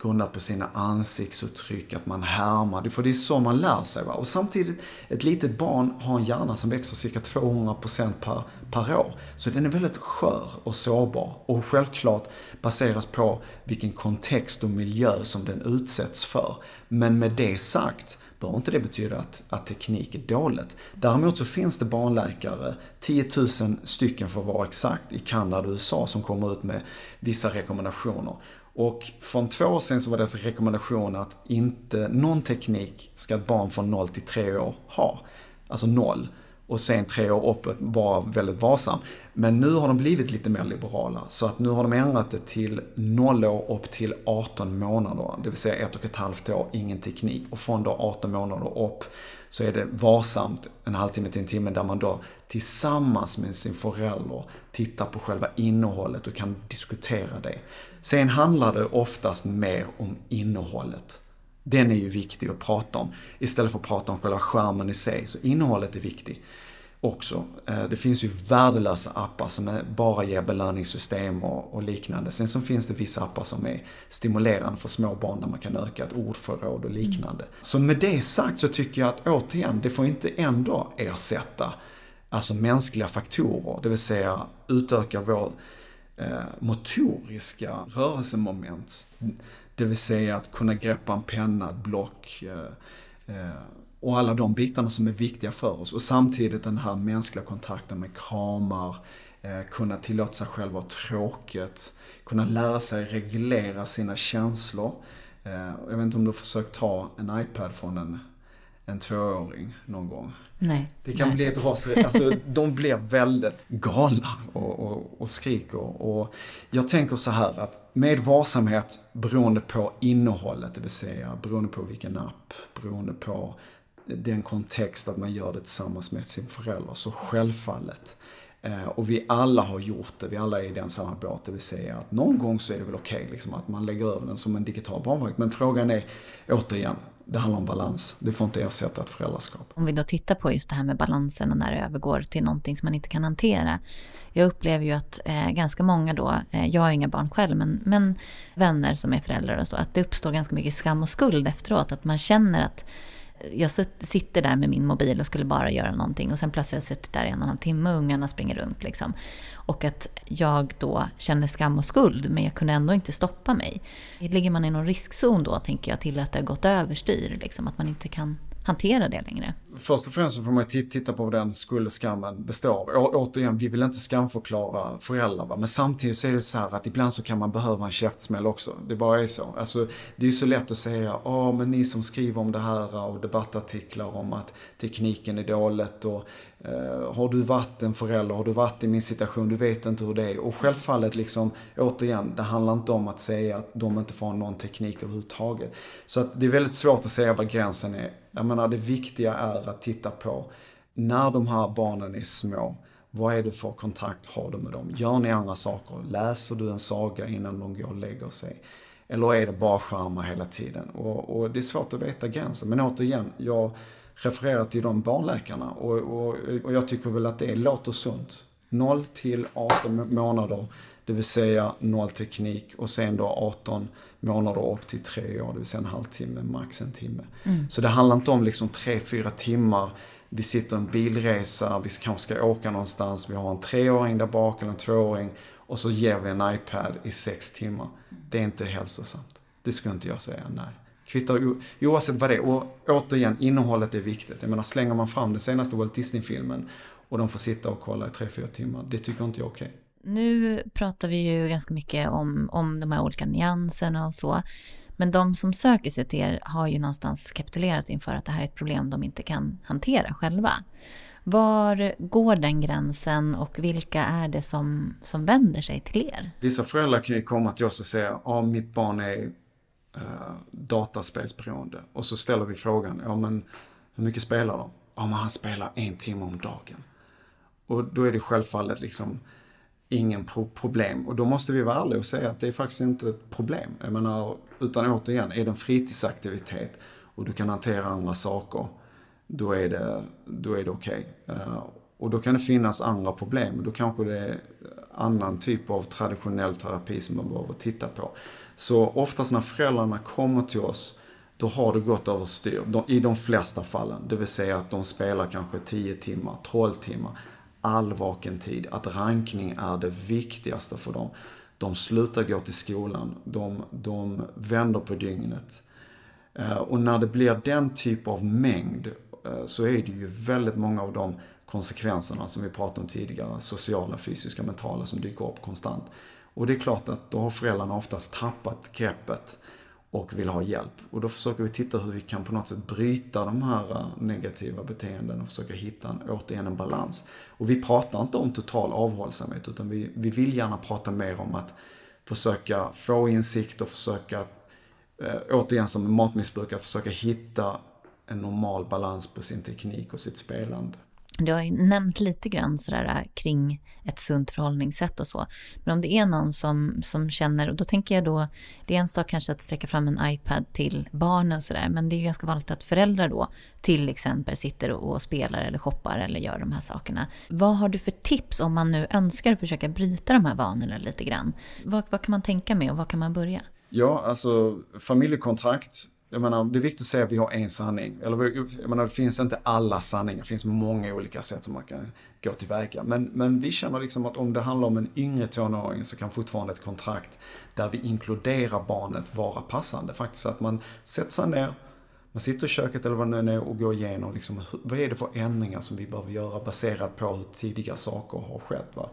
grundat på sina ansiktsuttryck, att man härmar. För det är så man lär sig. Va? Och samtidigt, ett litet barn har en hjärna som växer cirka 200% per, per år. Så den är väldigt skör och sårbar. Och självklart baseras på vilken kontext och miljö som den utsätts för. Men med det sagt, behöver inte det betyda att, att teknik är dåligt. Däremot så finns det barnläkare, 10 000 stycken för att vara exakt, i Kanada och USA som kommer ut med vissa rekommendationer. Och från två år sedan så var deras rekommendation att inte någon teknik ska ett barn från 0 till 3 år ha. Alltså 0. Och sen 3 år uppåt vara väldigt varsam. Men nu har de blivit lite mer liberala. Så att nu har de ändrat det till 0 år upp till 18 månader. Det vill säga ett och ett halvt år, ingen teknik. Och från då 18 månader upp så är det varsamt en halvtimme till en timme där man då tillsammans med sin förälder tittar på själva innehållet och kan diskutera det. Sen handlar det oftast mer om innehållet. Den är ju viktig att prata om. Istället för att prata om själva skärmen i sig. Så innehållet är viktigt också. Eh, det finns ju värdelösa appar som bara ger belöningssystem och, och, liknande. Sen så finns det vissa appar som är stimulerande för små barn där man kan öka ett ordförråd och liknande. Mm. Så med det sagt så tycker jag att återigen, det får inte ändå ersätta alltså mänskliga faktorer. Det vill säga utöka vår Eh, motoriska rörelsemoment. Det vill säga att kunna greppa en penna, ett block eh, eh, och alla de bitarna som är viktiga för oss. Och samtidigt den här mänskliga kontakten med kramar, eh, kunna tillåta sig själv vara tråkigt, kunna lära sig reglera sina känslor. Eh, jag vet inte om du har försökt ta en iPad från en, en tvååring någon gång? Nej. Det kan Nej. bli ett raseri. Alltså, de blir väldigt galna och, och, och skriker. Och jag tänker så här att med varsamhet beroende på innehållet, det vill säga beroende på vilken app, beroende på den kontext att man gör det tillsammans med sin förälder, så självfallet. Eh, och vi alla har gjort det, vi alla är i den samma båt, det vill säga att någon gång så är det väl okej okay, liksom, att man lägger över den som en digital barnvakt. Men frågan är, återigen, det handlar om balans. Det får inte ersätta ett föräldraskap. Om vi då tittar på just det här med balansen och när det övergår till någonting som man inte kan hantera. Jag upplever ju att eh, ganska många då, eh, jag har inga barn själv, men, men vänner som är föräldrar och så, att det uppstår ganska mycket skam och skuld efteråt. Att man känner att jag sitter där med min mobil och skulle bara göra någonting och sen plötsligt har jag suttit där i en och en halv timme och ungarna springer runt. Liksom. Och att jag då känner skam och skuld men jag kunde ändå inte stoppa mig. Ligger man i någon riskzon då tänker jag till att det har gått överstyr, liksom, att man inte kan hantera det längre. Först och främst så får man titta på vad den skuld och skammen består av. Å återigen, vi vill inte skamförklara föräldrar va? men samtidigt så är det så här att ibland så kan man behöva en käftsmäll också. Det bara är så. Alltså, det är ju så lätt att säga, ja men ni som skriver om det här och debattartiklar om att tekniken är dåligt och eh, har du varit en förälder, har du varit i min situation, du vet inte hur det är. Och självfallet, liksom, återigen, det handlar inte om att säga att de inte får någon teknik överhuvudtaget. Så att det är väldigt svårt att säga var gränsen är. Jag menar, det viktiga är att titta på när de här barnen är små, vad är det för kontakt har du med dem? Gör ni andra saker? Läser du en saga innan de går och lägger sig? Eller är det bara skärmar hela tiden? Och, och det är svårt att veta gränsen. Men återigen, jag refererar till de barnläkarna och, och, och jag tycker väl att det låter sunt. 0 till 18 månader, det vill säga noll teknik och sen då 18 månader upp till 3 år, det vill säga en halvtimme, max en timme. Mm. Så det handlar inte om liksom 3-4 timmar, vi sitter en bilresa, vi kanske ska åka någonstans, vi har en treåring där bak eller en tvååring och så ger vi en iPad i 6 timmar. Det är inte hälsosamt. Det skulle inte jag säga, nej. Kvittar oavsett vad det är. Och återigen, innehållet är viktigt. Jag menar, slänger man fram den senaste Walt Disney-filmen och de får sitta och kolla i 3-4 timmar, det tycker inte jag är okej. Okay. Nu pratar vi ju ganska mycket om, om de här olika nyanserna och så. Men de som söker sig till er har ju någonstans kapitulerat inför att det här är ett problem de inte kan hantera själva. Var går den gränsen och vilka är det som, som vänder sig till er? Vissa föräldrar kan ju komma till oss och säga, ja mitt barn är uh, dataspelsberoende. Och så ställer vi frågan, ja men hur mycket spelar de? Ja men han spelar en timme om dagen. Och då är det självfallet liksom ingen pro problem. Och då måste vi vara ärliga och säga att det är faktiskt inte ett problem. Jag menar, utan återigen, är det en fritidsaktivitet och du kan hantera andra saker, då är det, då är det okej. Okay. Uh, och då kan det finnas andra problem. Då kanske det är annan typ av traditionell terapi som man behöver titta på. Så oftast när föräldrarna kommer till oss, då har det gått överstyr. I de flesta fallen. Det vill säga att de spelar kanske 10 timmar, 12 timmar all vaken tid, att rankning är det viktigaste för dem. De slutar gå till skolan, de, de vänder på dygnet. Eh, och när det blir den typ av mängd eh, så är det ju väldigt många av de konsekvenserna som vi pratade om tidigare, sociala, fysiska, mentala, som dyker upp konstant. Och det är klart att då har föräldrarna oftast tappat greppet och vill ha hjälp. Och då försöker vi titta hur vi kan på något sätt bryta de här eh, negativa beteenden och försöka hitta en, återigen en balans. Och vi pratar inte om total avhållsamhet utan vi, vi vill gärna prata mer om att försöka få insikt och försöka, eh, återigen som matmissbrukare, försöka hitta en normal balans på sin teknik och sitt spelande. Du har ju nämnt lite grann sådär äh, kring ett sunt förhållningssätt och så. Men om det är någon som, som känner, och då tänker jag då, det är en sak kanske att sträcka fram en iPad till barnen och sådär, men det är ju ganska vanligt att föräldrar då till exempel sitter och, och spelar eller shoppar eller gör de här sakerna. Vad har du för tips om man nu önskar försöka bryta de här vanorna lite grann? Vad, vad kan man tänka med och vad kan man börja? Ja, alltså familjekontrakt jag menar, det är viktigt att säga att vi har en sanning. Eller, jag menar, det finns inte alla sanningar. Det finns många olika sätt som man kan gå tillväga. Men, men vi känner liksom att om det handlar om en yngre tonåring så kan fortfarande ett kontrakt där vi inkluderar barnet vara passande. Faktiskt att man sätter sig ner, man sitter i köket eller vad det nu är och går igenom liksom, vad är det för ändringar som vi behöver göra baserat på hur tidiga saker har skett. Va?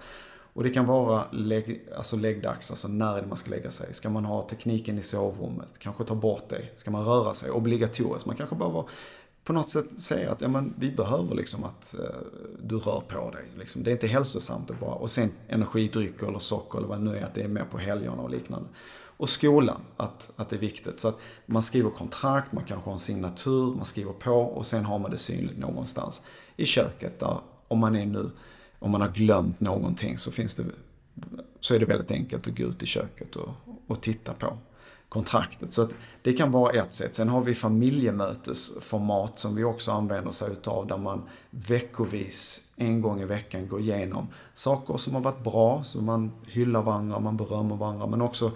Och det kan vara lägg, alltså läggdags, alltså när är det man ska lägga sig. Ska man ha tekniken i sovrummet? Kanske ta bort det. Ska man röra sig? Obligatoriskt. Man kanske behöver på något sätt säga att ja, men vi behöver liksom att eh, du rör på dig. Liksom. Det är inte hälsosamt att bara, och sen energidrycker eller socker eller vad det nu är, att det är mer på helgerna och liknande. Och skolan, att, att det är viktigt. Så att man skriver kontrakt, man kanske har en signatur, man skriver på och sen har man det synligt någonstans. I köket där, om man är nu om man har glömt någonting så, finns det, så är det väldigt enkelt att gå ut i köket och, och titta på kontraktet. Så det kan vara ett sätt. Sen har vi familjemötesformat som vi också använder sig utav där man veckovis, en gång i veckan, går igenom saker som har varit bra, så man hyllar varandra, man berömmer varandra, men också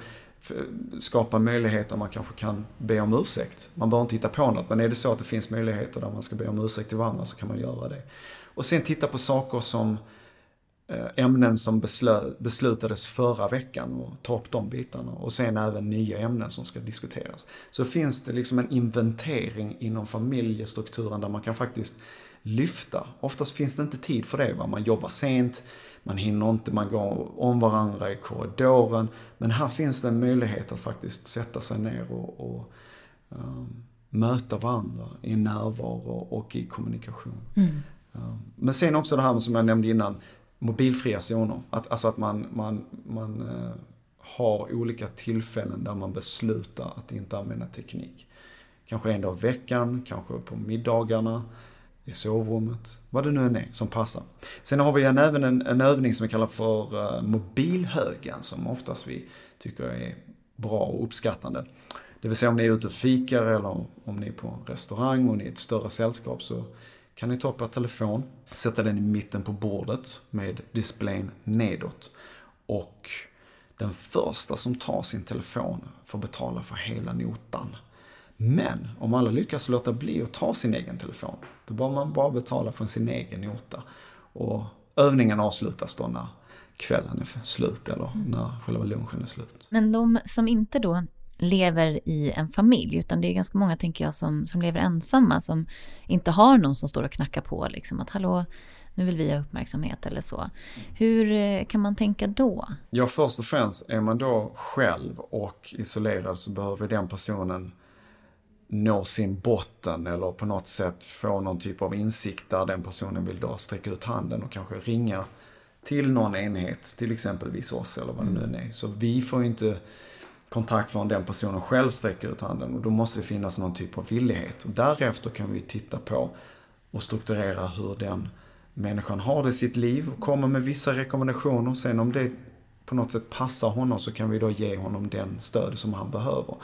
skapa möjligheter man kanske kan be om ursäkt. Man behöver inte hitta på något, men är det så att det finns möjligheter där man ska be om ursäkt till varandra så kan man göra det. Och sen titta på saker som eh, ämnen som beslö, beslutades förra veckan och ta upp de bitarna. Och sen även nya ämnen som ska diskuteras. Så finns det liksom en inventering inom familjestrukturen där man kan faktiskt lyfta. Oftast finns det inte tid för det. Va? Man jobbar sent, man hinner inte, man går om varandra i korridoren. Men här finns det en möjlighet att faktiskt sätta sig ner och, och um, möta varandra i närvaro och i kommunikation. Mm. Men sen också det här som jag nämnde innan, mobilfria zoner. Att, alltså att man, man, man eh, har olika tillfällen där man beslutar att inte använda teknik. Kanske en dag i veckan, kanske på middagarna, i sovrummet, vad det nu än är som passar. Sen har vi en, även en, en övning som vi kallar för eh, mobilhögen som oftast vi tycker är bra och uppskattande. Det vill säga om ni är ute och fikar eller om ni är på en restaurang och ni är ett större sällskap så kan ni ta upp er telefon, sätta den i mitten på bordet med displayen nedåt. Och den första som tar sin telefon får betala för hela notan. Men om alla lyckas låta bli att ta sin egen telefon, då behöver man bara betala från sin egen nota. Och övningen avslutas då när kvällen är slut eller när själva lunchen är slut. Men de som inte då lever i en familj, utan det är ganska många, tänker jag, som, som lever ensamma, som inte har någon som står och knackar på, liksom att hallå, nu vill vi ha uppmärksamhet eller så. Hur eh, kan man tänka då? Ja, först och främst är man då själv och isolerad så behöver den personen nå sin botten eller på något sätt få någon typ av insikt där den personen vill då sträcka ut handen och kanske ringa till någon enhet, till exempelvis oss eller vad det nu är. Så vi får ju inte kontakt förrän den personen själv sträcker ut handen och då måste det finnas någon typ av villighet. Och därefter kan vi titta på och strukturera hur den människan har det i sitt liv och kommer med vissa rekommendationer. Sen om det på något sätt passar honom så kan vi då ge honom den stöd som han behöver.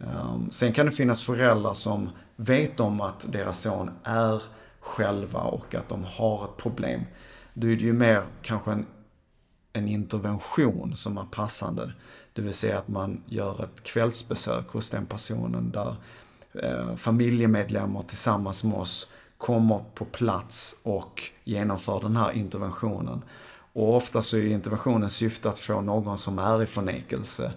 Ehm, sen kan det finnas föräldrar som vet om att deras son är själva och att de har ett problem. Då är det ju mer kanske en, en intervention som är passande. Det vill säga att man gör ett kvällsbesök hos den personen där eh, familjemedlemmar tillsammans med oss kommer på plats och genomför den här interventionen. Och ofta så är interventionen syfte att få någon som är i förnekelse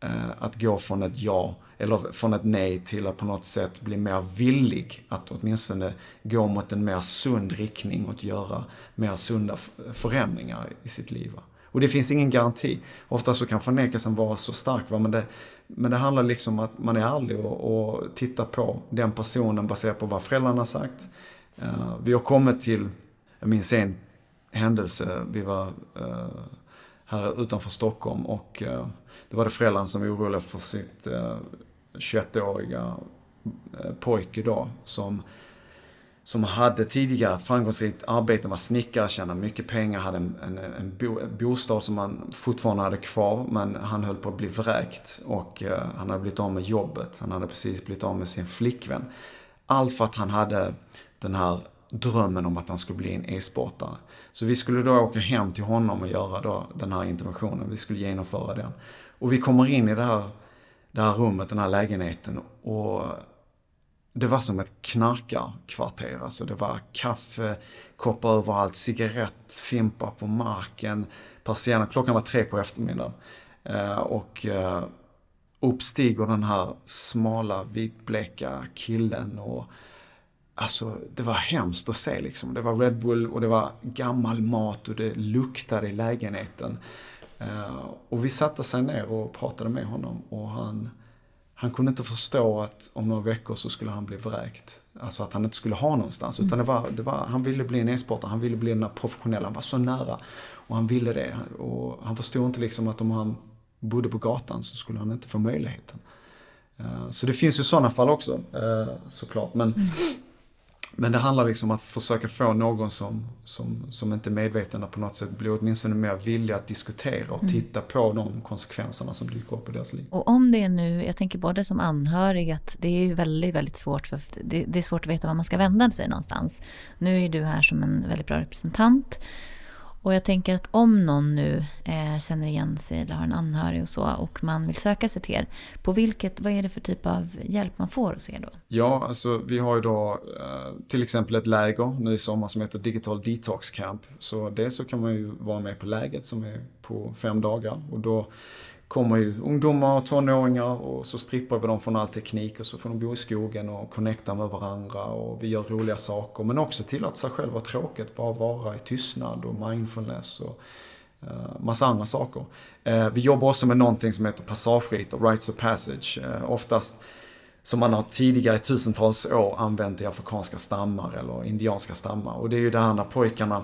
eh, att gå från ett ja eller från ett nej till att på något sätt bli mer villig att åtminstone gå mot en mer sund riktning och att göra mer sunda förändringar i sitt liv. Och det finns ingen garanti. Ofta så kan förnekelsen vara så stark, va? Men, det, men det handlar liksom om att man är ärlig och, och tittar på den personen baserat på vad föräldrarna har sagt. Uh, vi har kommit till, jag minns en händelse, vi var uh, här utanför Stockholm och uh, det var det föräldrarna som var oroliga för sitt 21-åriga pojke då som som hade tidigare ett framgångsrikt arbete, var snickare, tjänade mycket pengar, hade en, en, en, bo, en bostad som han fortfarande hade kvar, men han höll på att bli vräkt och eh, han hade blivit av med jobbet. Han hade precis blivit av med sin flickvän. Allt för att han hade den här drömmen om att han skulle bli en e-sportare. Så vi skulle då åka hem till honom och göra då den här interventionen. Vi skulle genomföra den. Och vi kommer in i det här, det här rummet, den här lägenheten och det var som ett knarkarkvarter. Alltså det var kaffe, koppar överallt, cigarettfimpar på marken, persienner. Klockan var tre på eftermiddagen. Eh, och eh, uppstiger den här smala vitbleka killen och Alltså det var hemskt att se liksom. Det var Red Bull och det var gammal mat och det luktade i lägenheten. Eh, och vi satte sig ner och pratade med honom och han han kunde inte förstå att om några veckor så skulle han bli vräkt. Alltså att han inte skulle ha någonstans. Utan det var, det var, han ville bli en e-sportare, han ville bli den där professionella. han var så nära. Och han ville det. Och han förstod inte liksom att om han bodde på gatan så skulle han inte få möjligheten. Eh, så det finns ju sådana fall också eh, såklart. Men mm. Men det handlar liksom om att försöka få någon som, som, som inte är medveten på något sätt blir åtminstone mer villig att diskutera och mm. titta på de konsekvenserna som dyker upp i deras liv. Och om det är nu, jag tänker både som anhörig att det är ju väldigt, väldigt svårt för det, det är svårt att veta var man ska vända sig någonstans. Nu är du här som en väldigt bra representant och jag tänker att om någon nu eh, känner igen sig eller har en anhörig och så och man vill söka sig till er. På vilket, vad är det för typ av hjälp man får hos er då? Ja, alltså vi har ju då eh, till exempel ett läger nu i sommar som heter Digital Detox Camp. Så dels så kan man ju vara med på läget som är på fem dagar och då kommer ju ungdomar och tonåringar och så strippar vi dem från all teknik och så får de bo i skogen och connecta med varandra och vi gör roliga saker. Men också tillåta sig själv vara tråkigt, bara vara i tystnad och mindfulness och uh, massa andra saker. Uh, vi jobbar också med någonting som heter passageriter, rites of passage. Uh, oftast som man har tidigare i tusentals år använt i afrikanska stammar eller indianska stammar. Och det är ju det här när pojkarna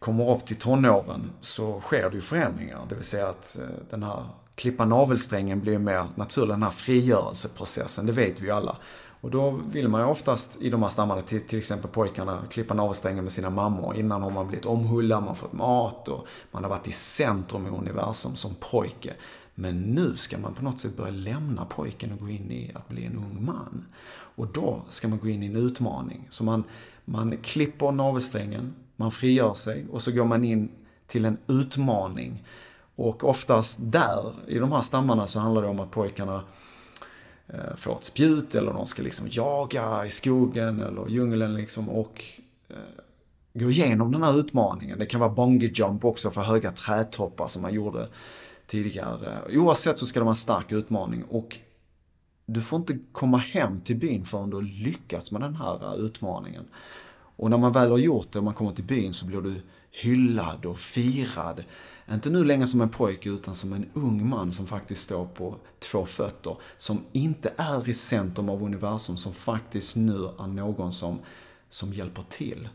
kommer upp till tonåren så sker det ju förändringar. Det vill säga att eh, den här klippa navelsträngen blir mer naturlig, den här frigörelseprocessen, det vet vi ju alla. Och då vill man ju oftast i de här stammarna, till, till exempel pojkarna, klippa navelsträngen med sina mammor. Innan har man blivit omhullad, man har fått mat och man har varit i centrum i universum som pojke. Men nu ska man på något sätt börja lämna pojken och gå in i att bli en ung man. Och då ska man gå in i en utmaning. Så man, man klipper navelsträngen, man frigör sig och så går man in till en utmaning. Och oftast där, i de här stammarna, så handlar det om att pojkarna eh, får ett spjut eller de ska liksom jaga i skogen eller djungeln liksom och eh, gå igenom den här utmaningen. Det kan vara bungee jump också för höga trädtoppar som man gjorde tidigare. Oavsett så ska det vara en stark utmaning och du får inte komma hem till byn förrän du har lyckats med den här utmaningen. Och när man väl har gjort det och man kommer till byn så blir du hyllad och firad. Inte nu längre som en pojke utan som en ung man som faktiskt står på två fötter. Som inte är i centrum av universum, som faktiskt nu är någon som, som hjälper till.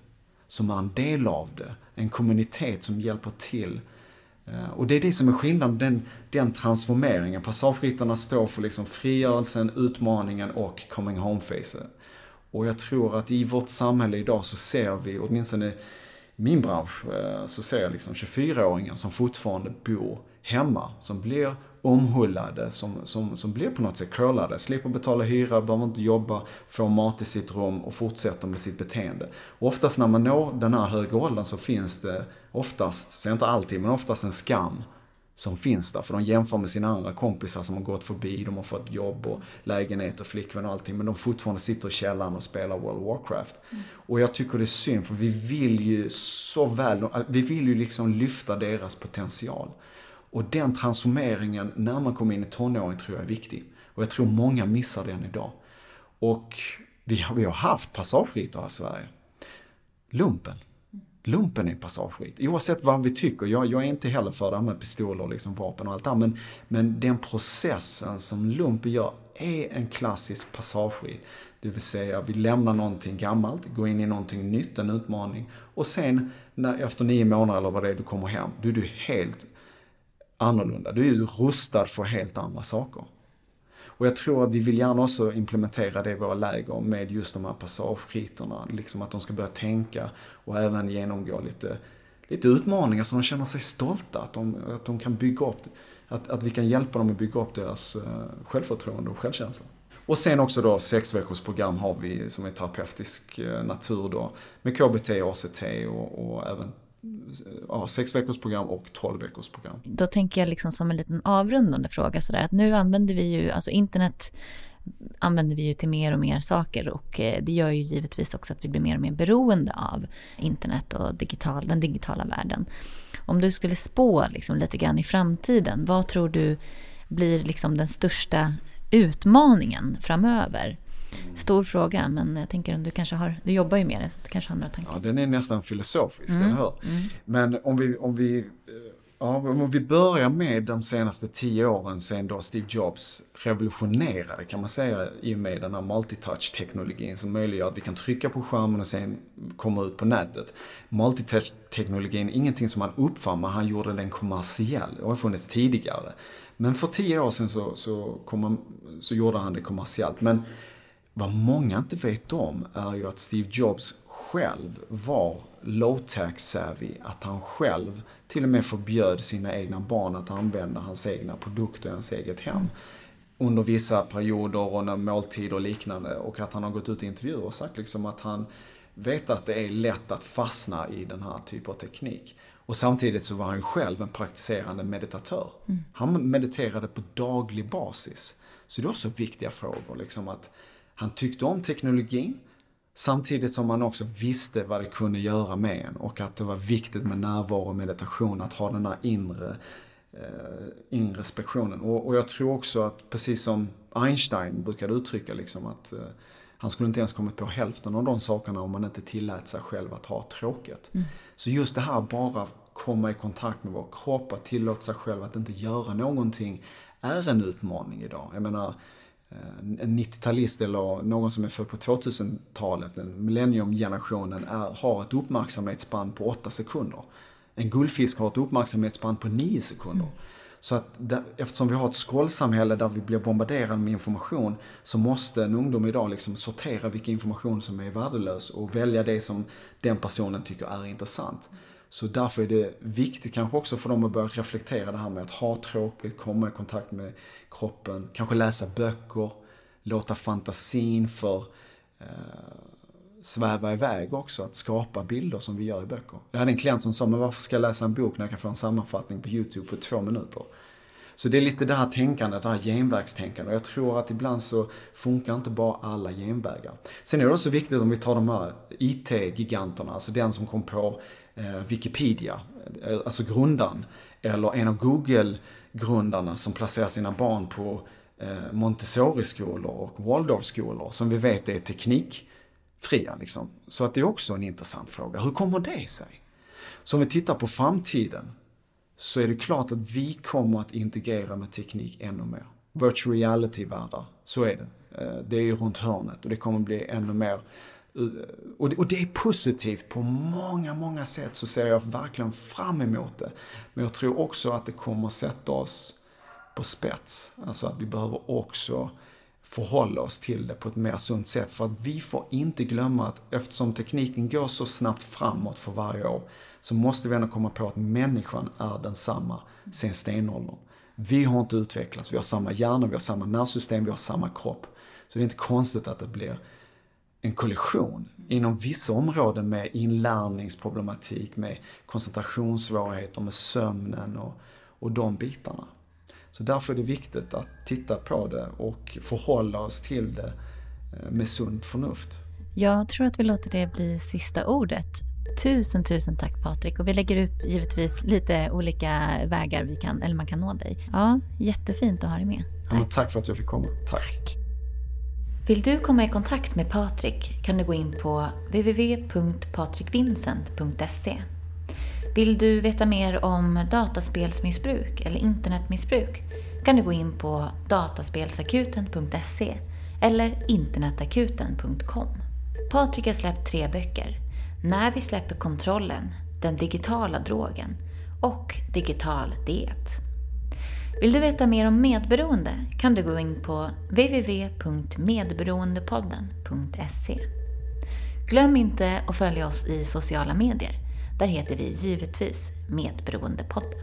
Som är en del av det. En kommunitet som hjälper till. Eh, och det är det som är skillnaden, den, den transformeringen. Passageryttarna står för liksom frigörelsen, utmaningen och coming home-facet. Och jag tror att i vårt samhälle idag så ser vi, åtminstone i min bransch, eh, så ser jag liksom 24-åringar som fortfarande bor hemma, som blir omhullade, som, som, som blir på något sätt curlade, slipper betala hyra, behöver inte jobba, får mat i sitt rum och fortsätter med sitt beteende. Och oftast när man når den här höga åldern så finns det oftast, så inte alltid, men oftast en skam som finns där. För de jämför med sina andra kompisar som har gått förbi, de har fått jobb och lägenhet och flickvän och allting. Men de fortfarande sitter i källaren och spelar World of Warcraft. Mm. Och jag tycker det är synd, för vi vill ju så väl, vi vill ju liksom lyfta deras potential. Och den transformeringen när man kommer in i tonåren tror jag är viktig. Och jag tror många missar den idag. Och vi har, vi har haft passageritter här i Sverige. Lumpen lumpen är passageskit. Oavsett vad vi tycker. Jag, jag är inte heller för det här med pistoler, liksom vapen och allt det här. Men, men den processen som lumpen gör är en klassisk passageskit. Det vill säga, vi lämnar någonting gammalt, går in i någonting nytt, en utmaning. Och sen, när, efter nio månader eller vad det är, du kommer hem, då är du helt annorlunda. Du är ju rustad för helt andra saker. Och jag tror att vi vill gärna också implementera det i våra läger med just de här passageriterna. Liksom att de ska börja tänka och även genomgå lite, lite utmaningar så de känner sig stolta. Att de, att de kan bygga upp, att, att vi kan hjälpa dem att bygga upp deras eh, självförtroende och självkänsla. Och sen också då sex veckors program har vi som är terapeutisk eh, natur då med KBT, ACT och, och även ja, sex veckors program och 12 veckors program. Då tänker jag liksom som en liten avrundande fråga sådär att nu använder vi ju, alltså internet använder vi ju till mer och mer saker och eh, det gör ju givetvis också att vi blir mer och mer beroende av internet och digital, den digitala världen. Om du skulle spå liksom lite grann i framtiden, vad tror du blir liksom den största utmaningen framöver? Stor fråga, men jag tänker om du kanske har, du jobbar ju med det, så du kanske har andra tankar. Ja, den är nästan filosofisk, mm. eller hur? Mm. Men om vi, om vi Ja, om vi börjar med de senaste tio åren sen då Steve Jobs revolutionerade kan man säga i och med den här multitouch-teknologin som möjliggör att vi kan trycka på skärmen och sen komma ut på nätet. Multitouch-teknologin är ingenting som han uppfann, men han gjorde den kommersiell. Det har funnits tidigare. Men för tio år sedan så, så, kom så gjorde han det kommersiellt. Men vad många inte vet om är ju att Steve Jobs själv var low-tax savvy. Att han själv till och med förbjöd sina egna barn att använda hans egna produkter i hans eget hem. Under vissa perioder och under måltider och liknande. Och att han har gått ut i intervjuer och sagt liksom att han vet att det är lätt att fastna i den här typen av teknik. Och samtidigt så var han själv en praktiserande meditatör. Mm. Han mediterade på daglig basis. Så det är också viktiga frågor. Liksom att han tyckte om teknologin samtidigt som han också visste vad det kunde göra med en och att det var viktigt med närvaro och meditation, att ha den här inre, eh, inre spektionen. Och, och, jag tror också att precis som Einstein brukade uttrycka liksom att eh, han skulle inte ens kommit på hälften av de sakerna om man inte tillät sig själv att ha tråkigt. Mm. Så just det här bara komma i kontakt med vår kropp, att tillåta sig själv att inte göra någonting är en utmaning idag. Jag menar, Eh, en 90-talist eller någon som är född på 2000-talet, den millenniumgenerationen, har ett uppmärksamhetsspann på 8 sekunder. En guldfisk har ett uppmärksamhetsspann på 9 sekunder. Mm. Så att där, eftersom vi har ett scrollsamhälle där vi blir bombarderade med information så måste en ungdom idag liksom sortera vilken information som är värdelös och välja det som den personen tycker är intressant. Så därför är det viktigt kanske också för dem att börja reflektera det här med att ha tråkigt, komma i kontakt med kroppen, kanske läsa böcker, låta fantasin för eh, sväva iväg också, att skapa bilder som vi gör i böcker. Jag hade en klient som sa, men varför ska jag läsa en bok när jag kan få en sammanfattning på YouTube på två minuter? Så det är lite det här tänkandet, det här genvägstänkandet. Och jag tror att ibland så funkar inte bara alla genvägar. Sen är det också viktigt om vi tar de här IT-giganterna, alltså den som kom på Eh, Wikipedia, alltså grundaren, eller en av Google-grundarna som placerar sina barn på eh, Montessori-skolor och Waldorf-skolor som vi vet är teknikfria. Liksom. Så att det är också en intressant fråga. Hur kommer det sig? Så om vi tittar på framtiden så är det klart att vi kommer att integrera med teknik ännu mer. Virtual reality-världar, så är det. Eh, det är ju runt hörnet och det kommer bli ännu mer Eh, och det, är positivt på många, många sätt så ser jag verkligen fram emot det. Men jag tror också att det kommer sätta oss på spets. Alltså att vi behöver också förhålla oss till det på ett mer sunt sätt. För att vi får inte glömma att eftersom tekniken går så snabbt framåt för varje år så måste vi ändå komma på att människan är densamma sen stenåldern. Vi har inte utvecklats, vi har samma hjärna, vi har samma nervsystem, vi har samma kropp. Så det är inte konstigt att det blir en kollision inom vissa områden med inlärningsproblematik, med koncentrationssvårigheter, med sömnen och, och de bitarna. Så därför är det viktigt att titta på det och förhålla oss till det eh, med sunt förnuft. Jag tror att vi låter det bli sista ordet. Tusen, tusen tack Patrik. Och vi lägger ut givetvis lite olika vägar vi kan, eller man kan nå dig. Ja, jättefint att ha dig med. Tack, ja, tack för att jag fick komma. tack. tack. Vill du komma i kontakt med Patrik kan du gå in på www.patrikvincent.se. Vill du veta mer om dataspelsmissbruk eller internetmissbruk kan du gå in på dataspelsakuten.se eller internetakuten.com. Patrik har släppt tre böcker. När vi släpper kontrollen, Den digitala drogen och Digital diet. Vill du veta mer om medberoende kan du gå in på www.medberoendepodden.se. Glöm inte att följa oss i sociala medier. Där heter vi givetvis Medberoendepodden.